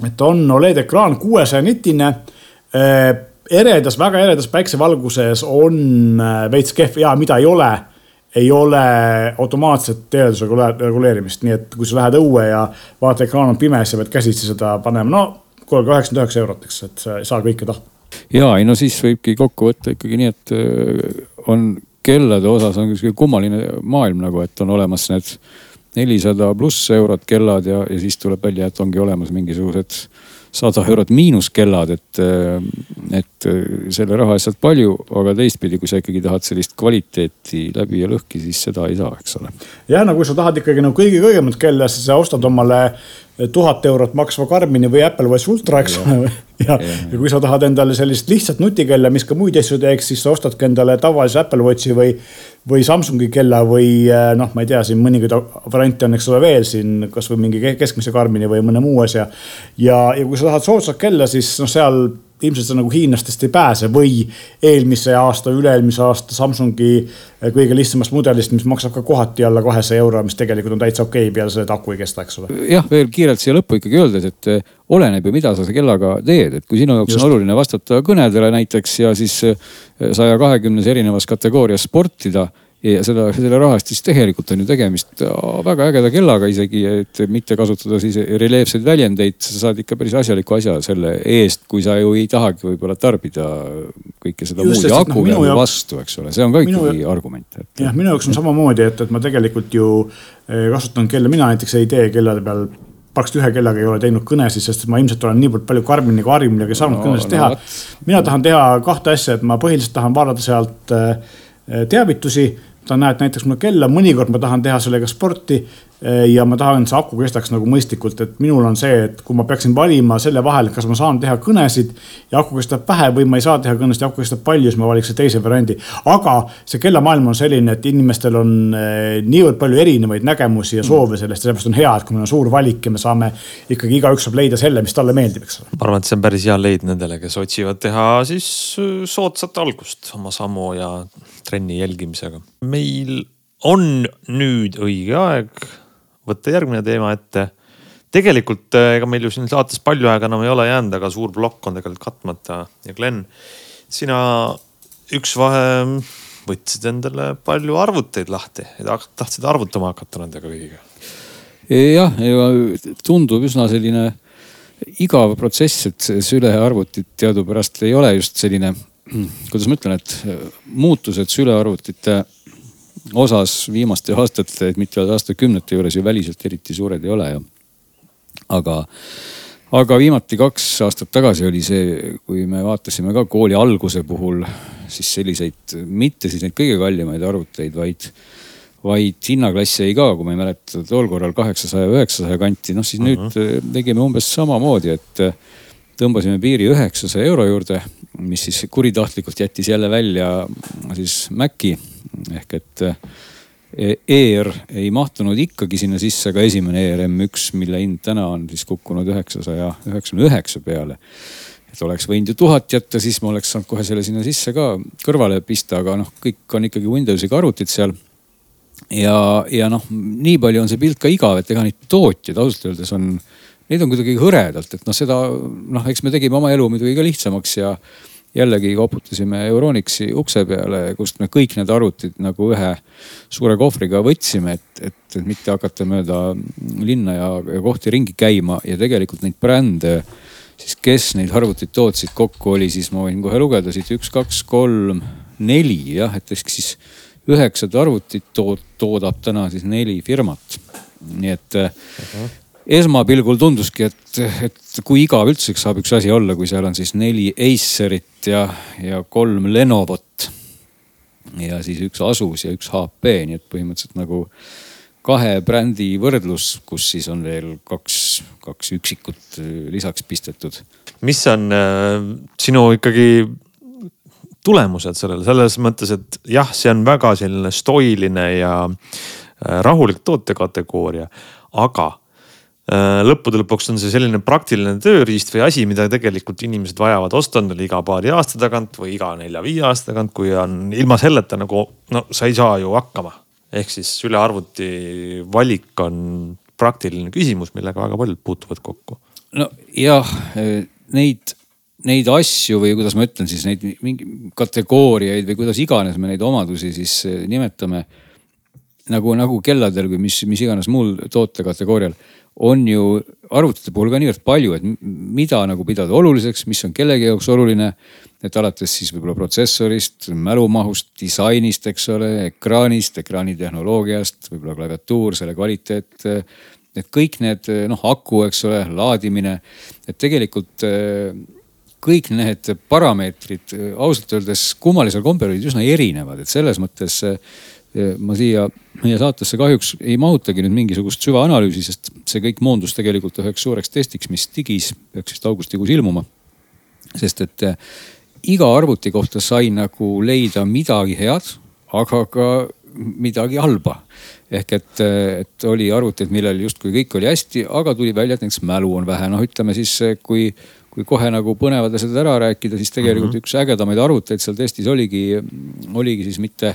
et on Oled ekraan kuuesaja nitine eredas, väga eredas päiksevalguses on veits kehv ja mida ei ole ei ole automaatset teelduse reguleerimist, nii et kui sa lähed õue ja vaata, ekraan on pime, sa pead käsitsi seda panema, no kuule, kaheksakümmend üheksa eurot, eks, et sa ei saa kõike tahta. ja ei no siis võibki kokku võtta ikkagi nii, et äh, on kellade osas on sihuke kummaline maailm nagu, et on olemas need nelisada pluss eurot kellad ja, ja siis tuleb välja, et ongi olemas mingisugused sada eurot miinuskellad, et, et selle raha eest saad palju, aga teistpidi, kui sa ikkagi tahad sellist kvaliteeti läbi ja lõhki, siis seda ei saa, eks ole. jah, no kui sa tahad ikkagi nagu kõige kõigemat kella, siis sa ostad omale tuhat eurot maksva Karmini või Apple Watch Ultra, eks ole. [laughs] ja, ja, ja kui sa tahad endale sellist lihtsat nutikella, mis ka muid asju teeks, siis sa ostadki endale tavalise Apple Watchi või, või Samsungi kella või noh, ma ei tea, siin mõningaid variante on, eks ole, veel siin kasvõi mingi keskmise Karmini või mõne muu asja. ja, ja kui sa tahad soodsat kella, siis noh, seal ilmselt sa nagu hiinlastest ei pääse või eelmise aasta, üle-eelmise aasta Samsungi eh, kõige lihtsamast mudelist, mis maksab ka kohati alla kahesaja euro, mis tegelikult on täitsa okei okay, peale selle, et aku ei kesta, eks ole. jah, veel kiirelt siia lõppu ikkagi öeldes, et eh, oleneb ju, mida sa kellaga teed, et kui sinu jaoks Just. on oluline vastata kõnedele näiteks ja siis eh, saja kahekümnes erinevas kategoorias sportida ja seda, selle raha eest siis tegelikult on ju tegemist väga ägeda kellaga isegi, et mitte kasutada siis reljeefseid väljendeid, sa saad ikka päris asjaliku asja selle eest, kui sa ju ei tahagi võib-olla tarbida kõike seda Just, muud ja aku no, jaoks, vastu, eks ole, see on ka ikkagi minu, argument et.... jah, minu jaoks on samamoodi, et, et ma tegelikult ju eh, kasutan kella, mina näiteks ei tee kellade peal praktiliselt ühe kellaga ei ole teinud kõnesid, sest ma ilmselt olen niivõrd palju karmini kui harjumini saanud no, kõnesid teha no,. mina tahan teha kahte asja, et ma põhiliselt tahan vaadata sealt äh, teavitusi ta näeb näiteks mulle kella, mõnikord ma tahan teha sellega sporti Eh, ja ma tahan, see aku kestaks nagu mõistlikult, et minul on see, et kui ma peaksin valima selle vahel, kas ma saan teha kõnesid ja aku kestab vähe või ma ei saa teha kõnesid ja aku kestab palju, siis ma valiks teise variandi. aga see kellamaailm on selline, et inimestel on eh, niivõrd palju erinevaid nägemusi ja soove sellest ja sellepärast on hea, et kui meil on suur valik ja me saame ikkagi igaüks saab leida selle, mis talle meeldib, eks ole. ma arvan, et see on päris hea leid nendele, kes otsivad teha siis äh, soodsat algust oma sammu ja trenni jälgimisega. meil on nüüd õige aeg võtta järgmine teema ette. tegelikult äh, ega meil ju siin saates palju aega enam ei ole jäänud, aga suur plokk on tegelikult katmata ja Glen, sina üks vahe võtsid endale palju arvuteid lahti ja tahtsid arvutama hakata nendega kõigiga. jah, tundub üsna selline igav protsess, et sülearvutid teadupärast ei ole just selline, kuidas ma ütlen, et muutused sülearvutite osas viimaste aastate, mitte aastakümnete juures ju väliselt eriti suured ei ole ju. aga, aga viimati kaks aastat tagasi oli see, kui me vaatasime ka kooli alguse puhul siis selliseid, mitte siis neid kõige kallimaid arvuteid, vaid vaid hinnaklass jäi ka, kui ma ei mäleta, tol korral kaheksasaja, üheksasaja kanti, noh siis uh -huh. nüüd mhm. tegime umbes samamoodi, et tõmbasime piiri üheksasaja euro juurde, mis siis kuritahtlikult jättis jälle välja siis Maci ehk et ER ei mahtunud ikkagi sinna sisse, aga esimene ERM1, mille hind täna on siis kukkunud üheksasaja üheksakümne üheksa peale. et oleks võinud ju tuhat jätta, siis ma oleks saanud kohe selle sinna sisse ka kõrvale pista, aga noh, kõik on ikkagi Windowsiga arvutid seal. ja, ja noh, nii palju on see pilt ka igav, et ega neid tootjaid ausalt öeldes on, neid on kuidagi hõredalt, et noh, seda noh, eks me tegime oma elu muidugi ka lihtsamaks ja jällegi koputasime Euronixi ukse peale, kust me kõik need arvutid nagu ühe suure kohvriga võtsime, et, et, et mitte hakata mööda linna ja, ja kohti ringi käima ja tegelikult neid brände siis kes neid arvuteid tootsid kokku oli, siis ma võin kohe lugeda siit üks, kaks, kolm, neli jah, et ehk siis üheksat arvutit tood, toodab täna siis neli firmat. nii et uh -huh esmapilgul tunduski, et, et kui igav üldse saab üks asi olla, kui seal on siis neli Acerit ja, ja kolm Lenovot. ja siis üks Asus ja üks HP, nii et põhimõtteliselt nagu kahe brändi võrdlus, kus siis on veel kaks, kaks üksikut lisaks pistetud. mis on äh, sinu ikkagi tulemused sellele, selles mõttes, et jah, see on väga selline stoiline ja äh, rahulik tootekategooria, aga Äh, lõppude lõpuks on see selline praktiline tööriist või asi, mida tegelikult inimesed vajavad osta endale iga paari aasta tagant või iga nelja-viie aasta tagant, kui on ilma selleta nagu no sa ei saa ju hakkama. ehk siis sülearvuti valik on praktiline küsimus, millega väga paljud puutuvad kokku. no jah, neid, neid asju või kuidas ma ütlen siis neid mingi kategooriaid või kuidas iganes me neid omadusi siis nimetame nagu, nagu kelladel või mis, mis iganes muul tootekategoorial on ju arvutite puhul ka niivõrd palju, et mida nagu pidada oluliseks, mis on kellegi jaoks oluline. et alates siis võib-olla protsessorist, mälumahust, disainist, eks ole, ekraanist, ekraani tehnoloogiast, võib-olla klaviatuur, selle kvaliteet. et kõik need noh, aku, eks ole, laadimine, et tegelikult kõik need parameetrid ausalt öeldes kummalisel kombel olid üsna erinevad, et selles mõttes ma siia meie saatesse kahjuks ei mahutagi nüüd mingisugust süvaanalüüsi, sest see kõik moondus tegelikult üheks suureks testiks, mis digis peaks vist augustikuus ilmuma. sest et eh, iga arvuti kohta sai nagu leida midagi head, aga ka midagi halba. ehk et, eh, et oli arvuteid, millel justkui kõik oli hästi, aga tuli välja, et näiteks mälu on vähe, noh ütleme siis eh, kui kui kohe nagu põnevad asjad ära rääkida, siis tegelikult mm -hmm. üks ägedamaid arvuteid seal testis oligi, oligi siis mitte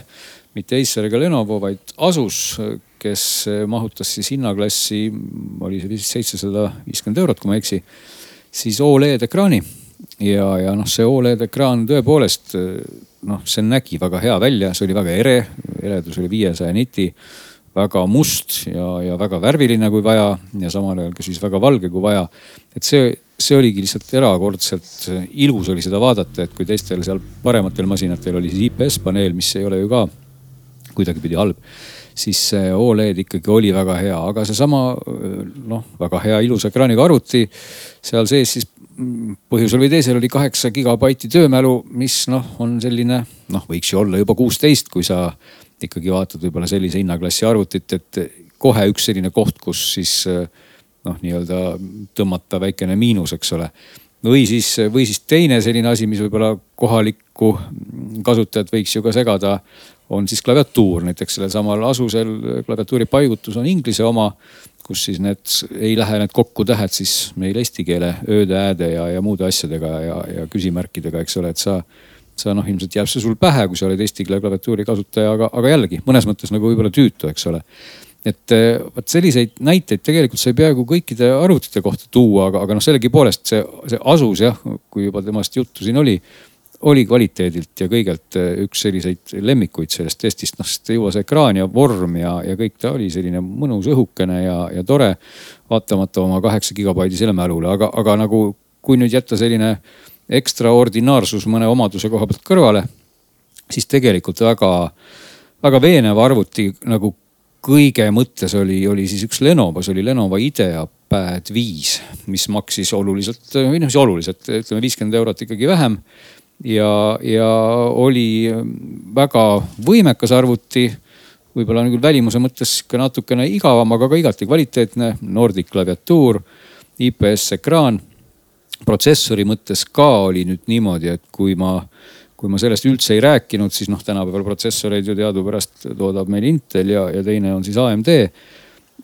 mitte Acer ega Lenovo, vaid Asus, kes mahutas siis hinnaklassi, oli see vist seitsesada viiskümmend eurot, kui ma ei eksi, siis Oled ekraani. ja, ja noh, see Oled ekraan tõepoolest noh, see nägi väga hea välja, see oli väga ere, eredus oli viiesaja niti väga must ja, ja väga värviline, kui vaja ja samal ajal ka siis väga valge, kui vaja. et see, see oligi lihtsalt erakordselt ilus oli seda vaadata, et kui teistel seal parematel masinatel oli siis IPS paneel, mis ei ole ju ka kuidagipidi halb siis see Oled ikkagi oli väga hea, aga seesama noh, väga hea ilusa ekraaniga arvuti. seal sees siis põhjusel või teisel oli kaheksa gigabaiti töömälu, mis noh, on selline noh, võiks ju olla juba kuusteist, kui sa ikkagi vaatad võib-olla sellise hinnaklassi arvutit, et kohe üks selline koht, kus siis noh, nii-öelda tõmmata väikene miinus, eks ole või siis, või siis teine selline asi, mis võib-olla kohalikku kasutajat võiks ju ka segada, on siis klaviatuur, näiteks sellel samal Asusel klaviatuuri paigutus on inglise oma, kus siis need ei lähe need kokku tähed siis meil eesti keele ööde, ääde ja, ja muude asjadega ja, ja küsimärkidega, eks ole, et sa sa noh, ilmselt jääb see sul pähe, kui sa oled eesti keele klaviatuuri kasutaja, aga, aga jällegi mõnes mõttes nagu võib-olla tüütu, eks ole. et vot selliseid näiteid tegelikult sai peaaegu kõikide arvutite kohta tuua, aga, aga noh, sellegipoolest see, see Asus jah, kui juba temast juttu siin oli oli kvaliteedilt ja kõigelt eh, üks selliseid lemmikuid sellest testist, noh sest see ekraan ja vorm ja, ja kõik ta oli selline mõnus õhukene ja, ja tore. vaatamata oma kaheksa gigabaidisele mälule, aga, aga nagu kui nüüd jätta selline ekstraordinaarsus mõne omaduse koha pealt kõrvale, siis tegelikult väga, väga veenev arvuti nagu kõige mõttes oli, oli siis üks Lenovo, see oli Lenovo IdeaPad viis, mis maksis oluliselt, või noh, mis oluliselt, ütleme viiskümmend eurot ikkagi vähem ja, ja oli väga võimekas arvuti. võib-olla küll välimuse mõttes ikka natukene igavam, aga ka igati kvaliteetne. Nordic klaviatuur, IPS ekraan. protsessori mõttes ka oli nüüd niimoodi, et kui ma, kui ma sellest üldse ei rääkinud, siis noh, tänapäeval protsessoreid ju teadupärast toodab meil Intel ja, ja teine on siis AMD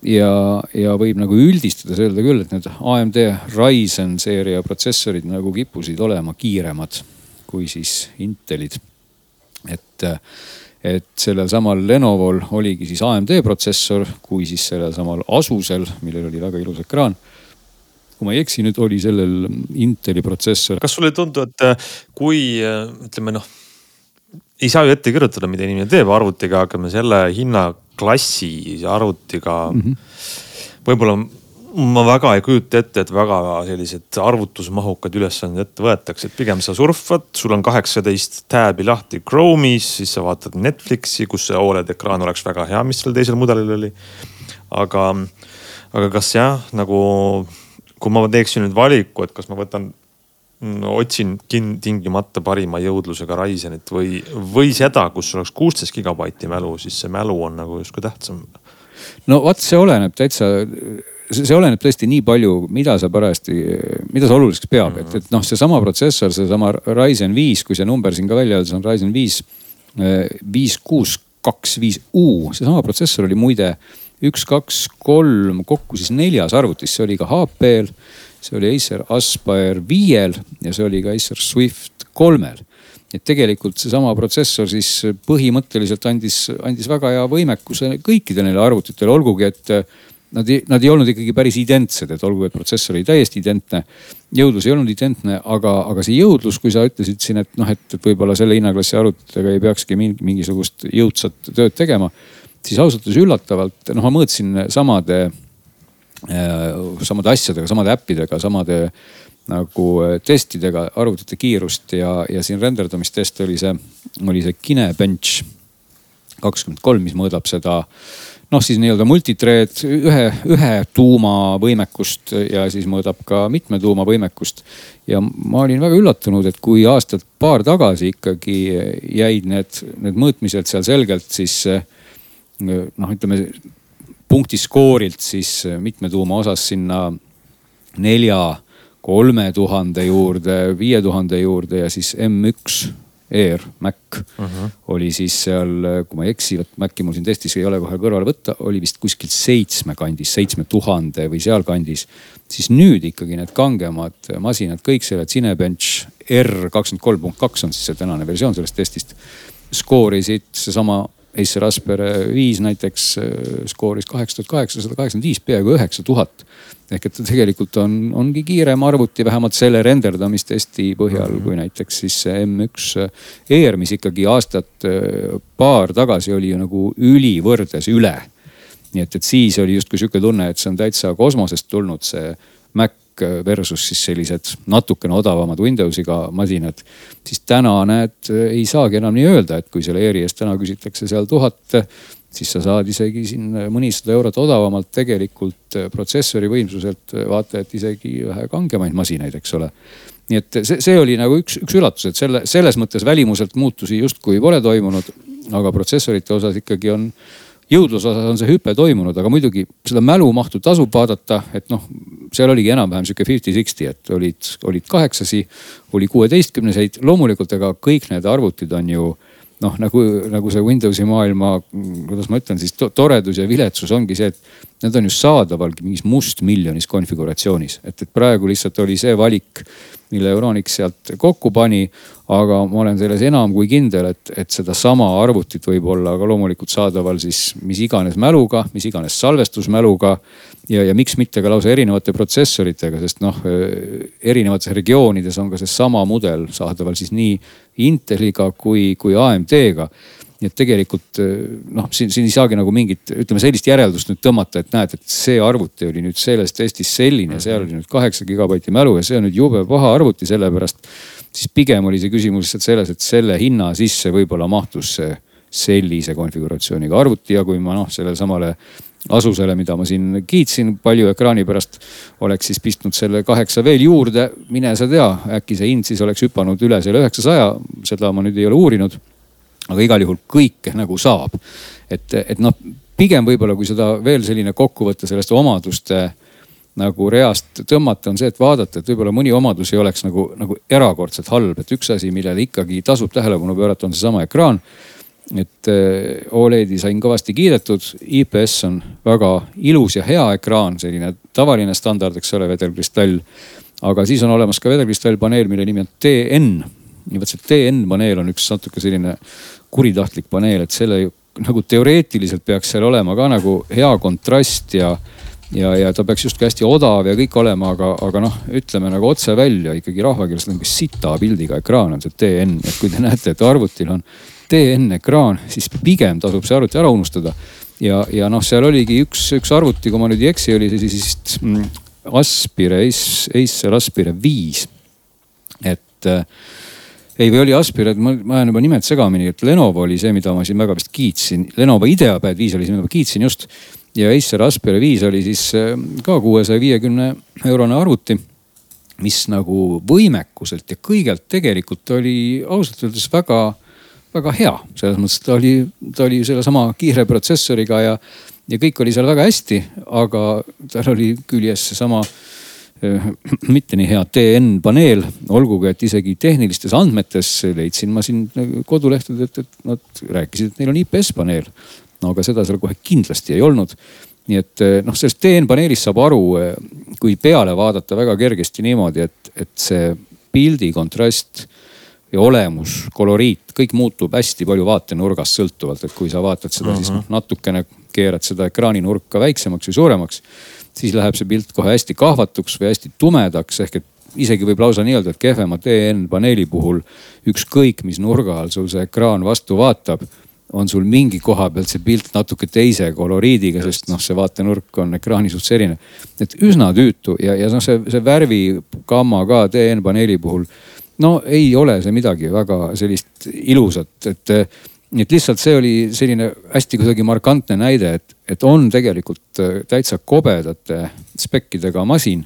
ja, ja võib nagu üldistades öelda küll, et need AMD Ryzen seeria protsessorid nagu kippusid olema kiiremad kui siis Intelid. et, et sellel samal Lenovol oligi siis AMD protsessor, kui siis sellel samal Asusel, millel oli väga ilus ekraan kui ma ei eksi, nüüd oli sellel Inteli protsessor. kas sulle ei tundu, et äh, kui äh, ütleme noh, ei saa ju ette kirjutada, mida inimene teeb arvutiga, aga me selle hinnaklassi arvutiga mm -hmm. võib-olla ma väga ei kujuta ette, et väga sellised arvutusmahukad ülesanded ette võetakse, et pigem sa surfad, sul on kaheksateist tab'i lahti Chrome'is, siis sa vaatad Netflixi, kus see Oled ekraan oleks väga hea, mis seal teisel mudelil oli. aga, aga kas jah, nagu kui ma teeksin nüüd valiku, et kas ma võtan no, otsin tingimata parima jõudlusega Ryzenit või, või seda, kus oleks kuusteist gigabaiti mälu, siis see mälu on nagu justkui tähtsam. No vot, see oleneb täitsa see oleneb tõesti nii palju, mida sa parajasti, mida sa oluliseks pead, et, et noh, seesama protsessor, seesama Ryzen viis, kui see number siin ka välja öelda, see on Ryzen viis, eh, viis, kuus, kaks, viis U, seesama protsessor oli muide üks, kaks, kolm, kokku siis neljas arvutis, see oli ka HP-l, see oli Acer Aspire viiel ja see oli ka Acer Swift kolmel et tegelikult seesama protsessor siis põhimõtteliselt andis, andis väga hea võimekuse kõikidele neile arvutitele, olgugi et nad ei, nad ei olnud ikkagi päris identsed, et olgu, et protsessor oli täiesti identne. jõudlus ei olnud identne, aga, aga see jõudlus, kui sa ütlesid siin, et noh, et, võib-olla selle hinnaklassi arvutitega ei peakski mingisugust jõudsat tööd tegema. siis ausalt öeldes üllatavalt, noh, ma mõõtsin samade, samade asjadega, samade äppidega, samade nagu testidega arvutite kiirust ja, ja siin renderdamistest oli see, oli see Kinebench kakskümmend kolm, mis mõõdab seda noh, siis nii-öelda multithread ühe, ühe tuuma võimekust ja siis mõõdab ka mitme tuuma võimekust. ja ma olin väga üllatunud, et kui aastat paar tagasi ikkagi jäid need, need mõõtmised seal selgelt siis noh, ütleme punkti skoorilt siis mitme tuuma osas sinna nelja, kolme tuhande juurde, viie tuhande juurde ja siis M1 Air, Mac uh -huh. oli siis seal, kui ma ei eksi, vot Maci mul siin testis ei ole kohe kõrvale võtta, oli vist kuskil seitsme kandis, seitsme tuhande või sealkandis. siis nüüd ikkagi need kangemad masinad, kõik selle Cinebench R kakskümmend kolm punkt kaks on siis see tänane versioon sellest testist. skoorisid seesama Acer Aspere viis näiteks skooris kaheksa tuhat kaheksasada kaheksakümmend viis, peaaegu üheksa tuhat ehk et ta tegelikult on, ongi kiirem arvuti, vähemalt selle renderdamistesti põhjal mm, -hmm. kui näiteks siis see M1 Air, mis ikkagi aastat paar tagasi oli ju nagu ülivõrdes üle. nii et, et siis oli justkui sihuke tunne, et see on täitsa kosmosest tulnud see Mac versus siis sellised natukene odavamad Windowsiga masinad. siis täna näed, ei saagi enam nii öelda, et kui selle Airi eest täna küsitakse seal tuhat siis sa saad isegi siin mõnisada eurot odavamalt tegelikult äh, protsessori võimsuselt äh, vaata et isegi vähe kangemaid masinaid, eks ole. nii et see, see oli nagu üks, üks üllatus, et selle, selles mõttes välimuselt muutusi justkui pole toimunud. aga protsessorite osas ikkagi on, jõudluse osas on see hüpe toimunud, aga muidugi seda mälumahtu tasub vaadata, et noh, seal oligi enam-vähem sihuke fifty-sixty, et olid, olid kaheksasi, oli kuueteistkümneseid. loomulikult, ega kõik need arvutid on ju noh, nagu, nagu see Windowsi maailma, kuidas ma ütlen siis to, toredus ja viletsus ongi see, et need on ju saadaval mingis mustmiljonis konfiguratsioonis. et, et praegu lihtsalt oli see valik, mille Euronix sealt kokku pani. aga ma olen selles enam kui kindel, et, et sedasama arvutit võib olla ka loomulikult saadaval siis mis iganes mäluga, mis iganes salvestusmäluga ja, ja miks mitte ka lausa erinevate protsessoritega, sest noh, erinevates regioonides on ka seesama mudel saadaval siis nii Inteliga kui, kui AMD-ga nii et tegelikult noh, siin, siin ei saagi nagu mingit, ütleme sellist järeldust nüüd tõmmata, et näed, et see arvuti oli nüüd selles testis selline, seal oli nüüd kaheksa gigabaiti mälu ja see on nüüd jube paha arvuti, sellepärast. siis pigem oli see küsimus lihtsalt selles, et selle hinna sisse võib-olla mahtus see sellise konfiguratsiooniga arvuti ja kui ma noh, sellele samale Asusele, mida ma siin kiitsin palju ekraani pärast, oleks siis pistnud selle kaheksa veel juurde, mine sa tea, äkki see hind siis oleks hüpanud üle selle üheksasaja, seda ma nüüd ei ole uurinud. Aga igal juhul kõike nagu saab. et, et noh, pigem võib-olla, kui seda veel selline kokkuvõte sellest omaduste nagu reast tõmmata, on see, et vaadata, et võib-olla mõni omadus ei oleks nagu, nagu erakordselt halb, et üks asi, millele ikkagi tasub tähelepanu pöörata, on seesama ekraan et äh, Oledi sain kõvasti kiidetud, IPS on väga ilus ja hea ekraan, selline tavaline standard, eks ole, vedelkristall. aga siis on olemas ka vedelkristallpaneel, mille nimi on TN. ja vot see TN paneel on üks natuke selline kuritahtlik paneel, et selle nagu teoreetiliselt peaks seal olema ka nagu hea kontrast ja ja, ja ta peaks justkui hästi odav ja kõik olema, aga, aga noh, ütleme nagu otse välja ikkagi rahvakeeles nagu sita pildiga ekraan on see TN, et kui te näete, et arvutil on TN-ekraan, siis pigem tasub see arvuti ära unustada. ja, ja noh, seal oligi üks, üks arvuti, kui ma nüüd ei eksi, oli see siis mm, Aspire, Acer Aspire viis. et äh, ei, või oli Aspire, ma, ma ajan juba nimed segamini, et Lenovo oli see, mida ma siin väga vist kiitsin. Lenovo IdeaPad viis oli see, mida ma kiitsin just. ja Acer Aspire viis oli siis äh, ka kuuesaja viiekümne eurone arvuti mis nagu võimekuselt ja kõigelt tegelikult oli ausalt öeldes väga väga hea, selles mõttes ta oli, ta oli sellesama kiire protsessoriga ja, ja kõik oli seal väga hästi, aga tal oli küljes seesama äh, mitte nii hea TN paneel, olgugi et isegi tehnilistes andmetes leidsin ma siin kodulehtedelt, et nad rääkisid, et neil on IPS paneel. no aga seda seal kohe kindlasti ei olnud. nii et äh, noh, sellest TN paneelist saab aru, äh, kui peale vaadata väga kergesti niimoodi, et, et see pildi kontrast ja olemus, koloriit, kõik muutub hästi palju vaatenurgast sõltuvalt, et kui sa vaatad seda uh, -huh. siis noh natukene keerad seda ekraaninurka väiksemaks või suuremaks. Siis läheb see pilt kohe hästi kahvatuks või hästi tumedaks, ehk et isegi võib lausa nii öelda, et kehvema TN paneeli puhul ükskõik mis nurga all sul see ekraan vastu vaatab on sul mingi koha pealt see pilt natuke teise koloriidiga, sest noh, see vaatenurk on ekraani suhtes erinev. et üsna tüütu ja, ja noh, see, see värvigamma ka DN-paneeli puhul. no ei ole see midagi väga sellist ilusat, et, et lihtsalt see oli selline hästi kuidagi markantne näide, et, et on tegelikult täitsa kobedate spekkidega masin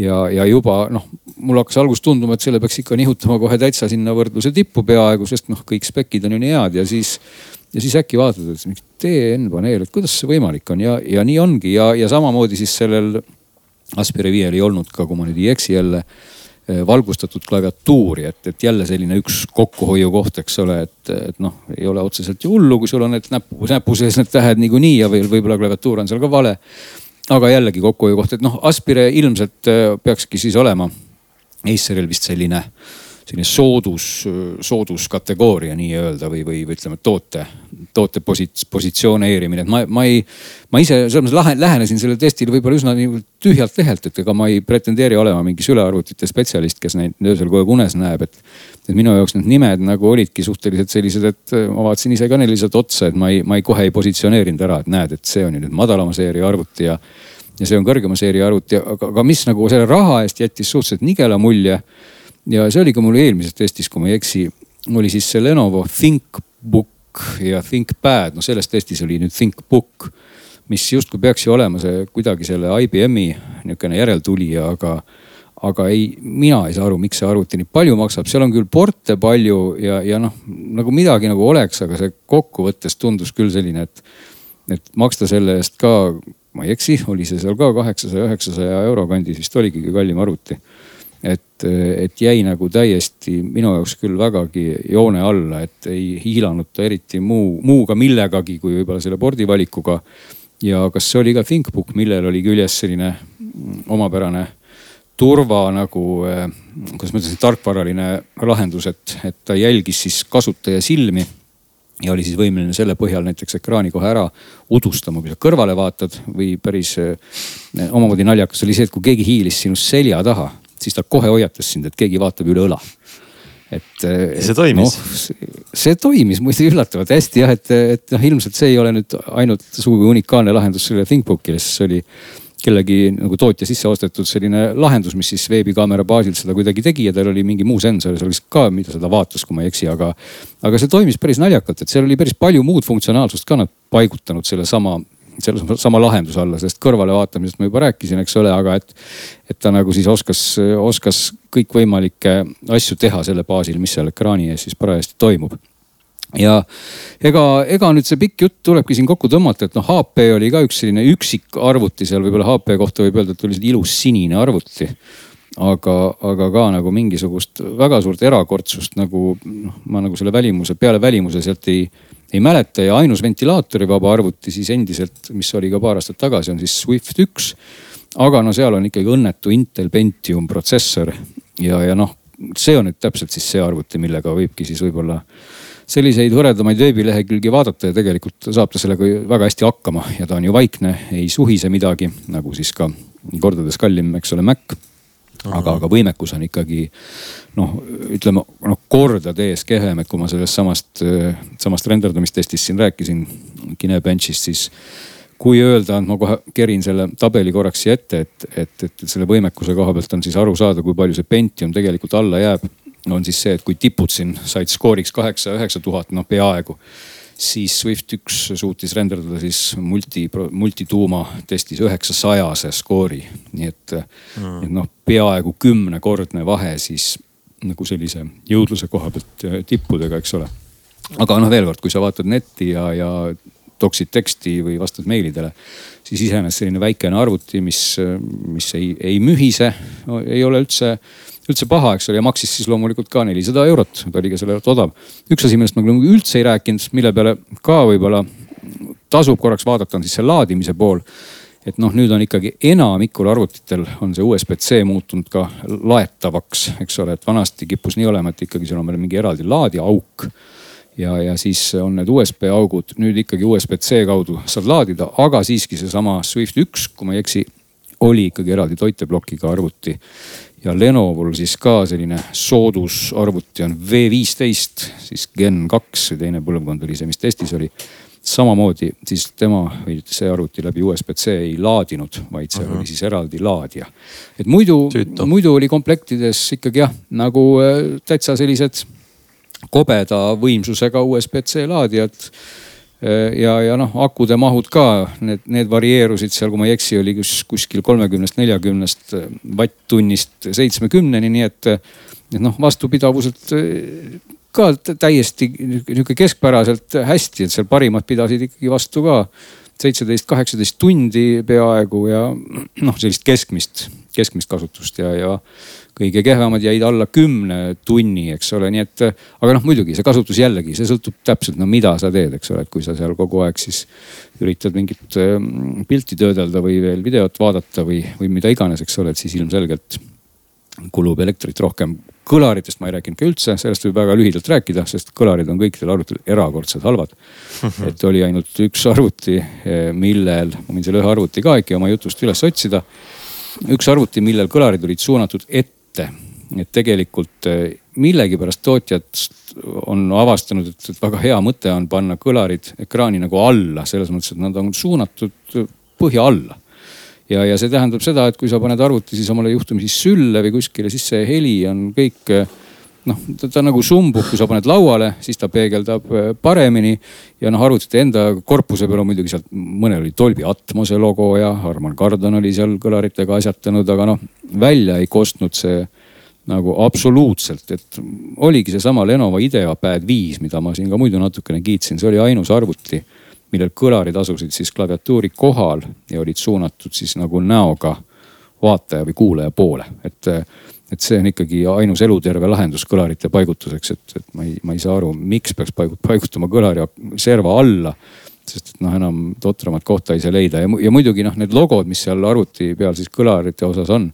ja, ja juba noh, mul hakkas alguses tunduma, et selle peaks ikka nihutama kohe täitsa sinna võrdluse tippu peaaegu, sest noh, kõik spekid on ju nii head ja siis. ja siis äkki vaatad, et miks DN-paneel, et kuidas see võimalik on ja, ja nii ongi ja, ja samamoodi siis sellel Aspire viiel ei olnud ka, kui ma nüüd ei eksi jälle eh, valgustatud klaviatuuri, et, et jälle selline üks kokkuhoiukoht, eks ole, et, et noh, ei ole otseselt ju hullu, kui sul on need näpu, näpu sees need tähed niikuinii ja veel võib-olla klaviatuur on seal ka vale. Aga jällegi kokkuhoiukoht, et noh, Aspire ilmselt äh, peakski siis olema Aceril vist selline, selline soodus, sooduskategooria nii-öelda või, või, ütleme toote, toote posit-, positsioneerimine, et ma, ma ei. ma ise selles mõttes lahe, lähenesin sellele testile võib-olla üsna nii tühjalt lehelt, et ega ma ei pretendeeri olema mingi sülearvutite spetsialist, kes neid öösel kogu aeg unes näeb, et et minu jaoks need nimed nagu olidki suhteliselt sellised, et äh, ma vaatasin ise ka neile lihtsalt otsa, et ma ei, ma ei kohe ei positsioneerinud ära, et näed, et see on ju nüüd madalama seeria arvuti ja. ja see on kõrgema seeria arvuti, aga, aga mis nagu selle raha eest jättis suhteliselt nigela mulje. Ja see oli ka mul eelmises testis, kui ma ei eksi, oli siis see Lenovo ThinkBook ja ThinkPad, no selles testis oli nüüd ThinkBook mis justkui peaks ju olema see kuidagi selle IBM-i niisugune järeltulija, aga aga ei, mina ei saa aru, miks see arvuti nii palju maksab, seal on küll porte palju ja, ja noh, nagu midagi nagu oleks, aga see kokkuvõttes tundus küll selline, et, et maksta selle eest ka, ma ei eksi, oli see seal ka kaheksasaja, üheksasaja euro kandis vist oligi kallim arvuti. Et, et jäi nagu täiesti minu jaoks küll vägagi joone alla, et ei hiilanud ta eriti muu, muuga millegagi kui võib-olla selle pordivalikuga. ja kas see oli ka ThinkBook, millel oli küljes selline omapärane turva nagu, eh, kuidas ma ütlen, tarkvaraline lahendus, et, et ta jälgis siis kasutaja silmi ja oli siis võimeline selle põhjal näiteks ekraani kohe ära udustama, kui sa kõrvale vaatad või päris eh, omamoodi naljakas oli see, et kui keegi hiilis sinust selja taha, siis ta kohe hoiatas sind, et keegi vaatab üle õla. et. See toimis no,? see toimis muidugi üllatavalt hästi jah, et, et noh, ilmselt see ei ole nüüd ainult sugugi unikaalne lahendus sellele ThinkBookile, sest see oli kellegi nagu tootja sisse ostetud selline lahendus, mis siis veebikaamera baasilt seda kuidagi tegi ja tal oli mingi muu sensor seal vist ka, mida seda vaatas, kui ma ei eksi, aga. aga see toimis päris naljakalt, et seal oli päris palju muud funktsionaalsust ka nad paigutanud sellesama selle sama lahenduse alla, sest kõrvalevaatamisest ma juba rääkisin, eks ole, aga et. et ta nagu siis oskas, oskas kõikvõimalikke asju teha selle baasil, mis seal ekraani ees siis parajasti toimub ja ega, ega nüüd see pikk jutt tulebki siin kokku tõmmata, et noh, HP oli ka üks selline üksik arvuti seal, võib-olla HP kohta võib öelda, et oli ilus sinine arvuti. aga, aga ka nagu mingisugust väga suurt erakordsust nagu noh, ma nagu selle välimuse, peale välimuse sealt ei, ei mäleta ja ainus ventilaatorivaba arvuti siis endiselt, mis oli ka paar aastat tagasi, on siis Swift üks. aga no seal on ikkagi õnnetu Intel Pentium protsessor ja, ja noh, see on nüüd täpselt siis see arvuti, millega võibki siis võib-olla selliseid võrreldamaid veebilehekülgi vaadata ja tegelikult saab ta sellega väga hästi hakkama ja ta on ju vaikne, ei suhise midagi, nagu siis ka kordades kallim, eks ole, Mac. aga, aga võimekus on ikkagi noh, ütleme noh kordade ees kehvem, et kui ma sellest samast, samast renderdamistestist siin rääkisin, Kinebenchist, siis kui öelda, et ma kohe kerin selle tabeli korraks siia ette, et, et, et selle võimekuse koha pealt on siis aru saada, kui palju see Pentium tegelikult alla jääb on siis see, et kui tipud siin said skooriks kaheksa, üheksa tuhat, noh peaaegu. siis Swift üks suutis renderdada siis multi, multituuma testis üheksasajase skoori. nii et mm., et noh, peaaegu kümnekordne vahe siis nagu sellise jõudluse koha pealt äh, tippudega, eks ole. aga noh, veel kord, kui sa vaatad netti ja, ja toksid teksti või vastad meilidele, siis iseenesest selline väikene arvuti, mis, mis ei, ei mühise, ei ole üldse üldse paha, eks ole, ja maksis siis loomulikult ka nelisada eurot, ta oli ka selle jaoks odav. üks asi, millest ma küll üldse ei rääkinud, mille peale ka võib-olla tasub korraks vaadata, on siis see laadimise pool. Et noh, nüüd on ikkagi enamikul arvutitel on see USB-C muutunud ka laetavaks, eks ole, et vanasti kippus nii olema, et ikkagi sul on veel mingi eraldi laadiauk. Ja, ja siis on need USB augud, nüüd ikkagi USB-C kaudu saad laadida, aga siiski seesama Swift üks, kui ma ei eksi, oli ikkagi eraldi toiteplokiga arvuti. Ja Lenovol siis ka selline soodusarvuti on V15, siis Gen kaks, teine põlvkond oli see, mis testis oli samamoodi siis tema või see arvuti läbi USB-C ei laadinud, vaid seal uh -huh. oli siis eraldi laadija. et muidu, muidu oli komplektides ikkagi jah, nagu äh, täitsa sellised kobeda võimsusega USB-C laadijad äh, ja, ja noh, akude mahud ka, need, need varieerusid seal, kui ma ei eksi, oli kus, kuskil kolmekümnest, neljakümnest äh, vatt-tunnist seitsmekümneni, nii et, et noh, vastupidavuselt ka täiesti nihuke keskpäraselt hästi, et seal parimad pidasid ikkagi vastu ka seitseteist, kaheksateist tundi peaaegu ja noh, sellist keskmist, keskmist kasutust ja, ja kõige kehvemad jäid alla kümne tunni, eks ole, nii et. aga noh, muidugi see kasutus jällegi, see sõltub täpselt, no mida sa teed, eks ole, et kui sa seal kogu aeg siis üritad mingit ähm, pilti töödelda või veel videot vaadata või, või mida iganes, eks ole, et siis ilmselgelt kulub elektrit rohkem kõlaritest ma ei rääkinud ka üldse, sellest võib väga lühidalt rääkida, sest kõlarid on kõikidel arvutitel erakordselt halvad. [laughs] et oli ainult üks arvuti, eh, millel, ma võin selle ühe arvuti ka äkki oma jutust üles otsida. üks arvuti, millel kõlarid olid suunatud ette, et tegelikult eh, millegipärast tootjad on avastanud, et, et väga hea mõte on panna kõlarid ekraani nagu alla, selles mõttes, et nad on suunatud põhja alla ja, ja see tähendab seda, et kui sa paned arvuti siis omale juhtumisi sülle või kuskile, siis see heli on kõik noh, ta, nagu sumbub, kui sa paned lauale, siis ta peegeldab äh, paremini. ja noh, arvutite enda korpuse peal on muidugi sealt, mõnel oli Dolby Atmose logo ja Harman Kardon oli seal kõlaritega asjatanud, aga noh, välja ei kostnud see nagu absoluutselt, et oligi seesama Lenovo IdeaPad viis, mida ma siin ka muidu natukene kiitsin, see oli ainus arvuti millel kõlarid asusid siis klaviatuuri kohal ja olid suunatud siis nagu näoga vaataja või kuulaja poole, et et see on ikkagi ainus eluterve lahendus kõlarite paigutuseks, et, et ma ei, ma ei saa aru, miks peaks paigutama kõlari serva alla. sest et noh, enam totramat kohta ei saa leida ja, ja muidugi noh, need logod, mis seal arvuti peal siis kõlarite osas on.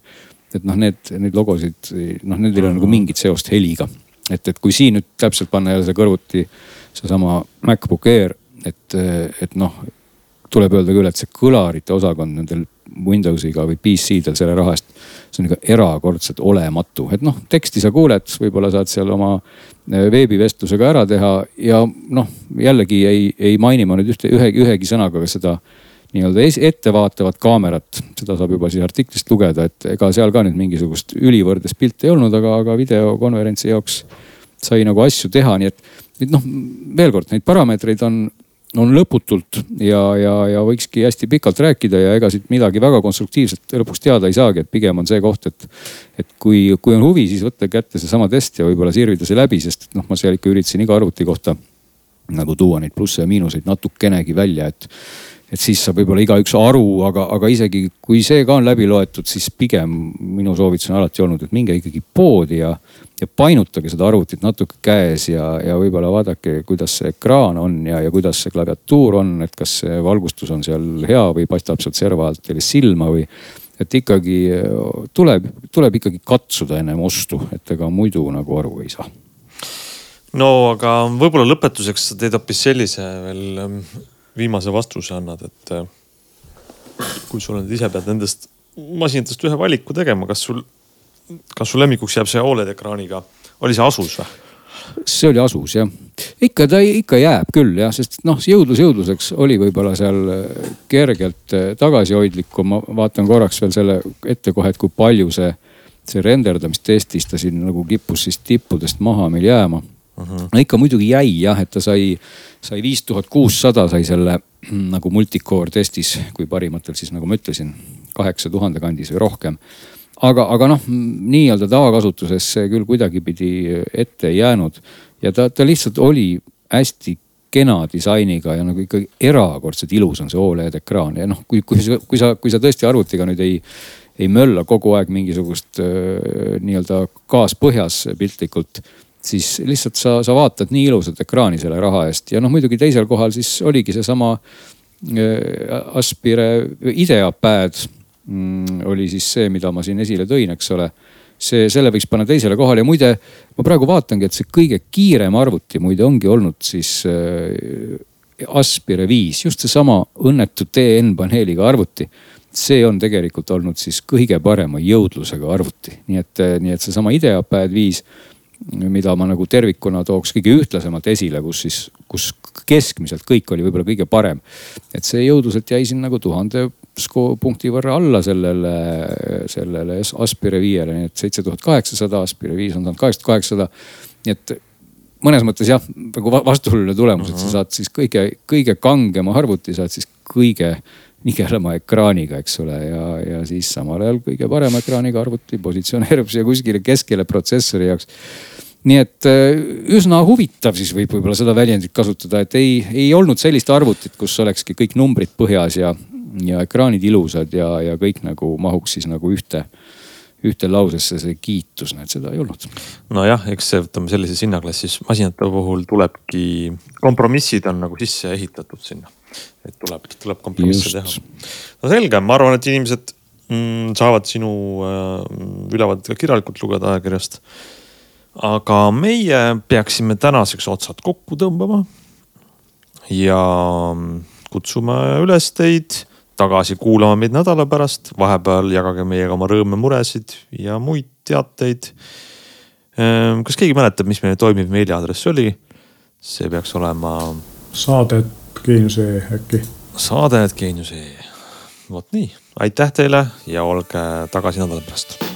et noh, need, neid logosid, noh, nendel ei ole nagu mingit seost heliga. et, et kui siin nüüd täpselt panna jälle see kõrvuti, seesama MacBook Air et, et noh, tuleb öelda küll, et see kõlarite osakond nendel Windowsiga või PC-del selle raha eest, see on ikka erakordselt olematu, et noh, teksti sa kuuled, võib-olla saad seal oma eh, veebivestlusega ära teha ja noh, jällegi ei, ei maini ma nüüd ühte, ühegi, ühegi sõnaga ka seda nii-öelda ettevaatavat kaamerat, seda saab juba siis artiklist lugeda, et ega seal ka nüüd mingisugust ülivõrdes pilti ei olnud, aga, aga videokonverentsi jaoks sai nagu asju teha, nii et, et noh, veel kord neid parameetreid on on lõputult ja, ja, ja võikski hästi pikalt rääkida ja ega siit midagi väga konstruktiivset lõpuks teada ei saagi, et pigem on see koht, et. et kui, kui on huvi, siis võtta kätte seesama test ja võib-olla sirvida see läbi, sest noh, ma seal ikka üritasin iga arvuti kohta nagu tuua neid plusse ja miinuseid natukenegi välja, et et siis saab võib-olla igaüks aru, aga, aga isegi kui see ka on läbi loetud, siis pigem minu soovitus on alati olnud, et minge ikkagi poodi ja, ja painutage seda arvutit natuke käes ja, ja võib-olla vaadake, kuidas see ekraan on ja, ja kuidas see klaviatuur on, et kas see valgustus on seal hea või paistab sealt serva alt teile silma või. et ikkagi tuleb, tuleb ikkagi katsuda ennem ostu, et ega muidu nagu aru ei saa no aga võib-olla lõpetuseks sa teed hoopis sellise veel viimase vastuse annad, et äh, kui sul nüüd ise pead nendest masinatest ühe valiku tegema, kas sul, kas su lemmikuks jääb see Oled ekraaniga, oli see Asus või? see oli Asus jah, ikka ta ikka jääb küll jah, sest noh, jõudlus jõudluseks oli võib-olla seal äh, kergelt äh, tagasihoidlikum, ma vaatan korraks veel selle ette kohe, et kui palju see, see renderdamistestis ta siin nagu kippus siis tippudest maha meil jääma. No ikka muidugi jäi jah, et ta sai, sai viis tuhat kuussada sai selle mm, nagu multicore testis, kui parimatel siis nagu ma ütlesin, kaheksa tuhande kandis või rohkem. Aga, aga noh, nii-öelda tavakasutuses see küll kuidagipidi ette ei jäänud. Ja ta, ta lihtsalt oli hästi kena disainiga ja nagu ikkagi erakordselt ilus on see Oled ekraan. Ja noh, kui, kui, kui sa, kui sa tõesti arvutiga nüüd ei, ei mölla kogu aeg mingisugust äh, nii-öelda kaaspõhjas piltlikult siis lihtsalt sa, sa vaatad nii ilusat ekraani selle raha eest ja noh, muidugi teisel kohal siis oligi seesama äh, Aspire IdeaPad mm, oli siis see, mida ma siin esile tõin, eks ole. see, selle võiks panna teisele kohale ja muide, ma praegu vaatangi, et see kõige kiirem arvuti muide ongi olnud siis äh, Aspire viis, just seesama õnnetu TN paneeliga arvuti see on tegelikult olnud siis kõige parema jõudlusega arvuti, nii et, nii et seesama IdeaPad viis mida ma nagu tervikuna tooks kõige ühtlasemalt esile, kus siis, kus keskmiselt kõik oli võib-olla kõige parem. et see jõudluselt jäi siin nagu tuhande punkti võrra alla sellele, sellele Aspire viiele, nii et seitse tuhat kaheksasada, Aspire viis on saanud kaheksa tuhat kaheksasada. nii et mõnes mõttes jah, nagu vastuoluline tulemus, et sa mhm. saad siis kõige, kõige kangema arvuti, saad siis kõige nigelama ekraaniga, eks ole, ja, ja siis samal ajal kõige parema ekraaniga arvuti positsioneerub siia kuskile keskele protsessori jaoks. nii et äh, üsna huvitav siis võib võib-olla seda väljendit kasutada, et ei, ei olnud sellist arvutit, kus olekski kõik numbrid põhjas ja, ja ekraanid ilusad ja, ja kõik nagu mahuks siis nagu ühte ühte lausesse see kiitus, näed seda ei olnud. nojah, eks ütleme sellises hinnaklassis masinate puhul tulebki, kompromissid on nagu sisse ehitatud sinna. Et tuleb, tuleb kompromisse teha. no selge, ma arvan, et inimesed mm, saavad sinu äh, ülevaadet ka kirjalikult lugeda ajakirjast. aga meie peaksime tänaseks otsad kokku tõmbama. ja kutsume üles teid tagasi kuulama meid nädala pärast. vahepeal jagage meiega oma rõõme, muresid ja muid teateid. Ehm, kas keegi mäletab, mis meie toimiv meiliaadress oli? see peaks olema. saadet geenius.ee äkki. saadet geenius.ee, vot nii, aitäh teile ja olge tagasi nädala pärast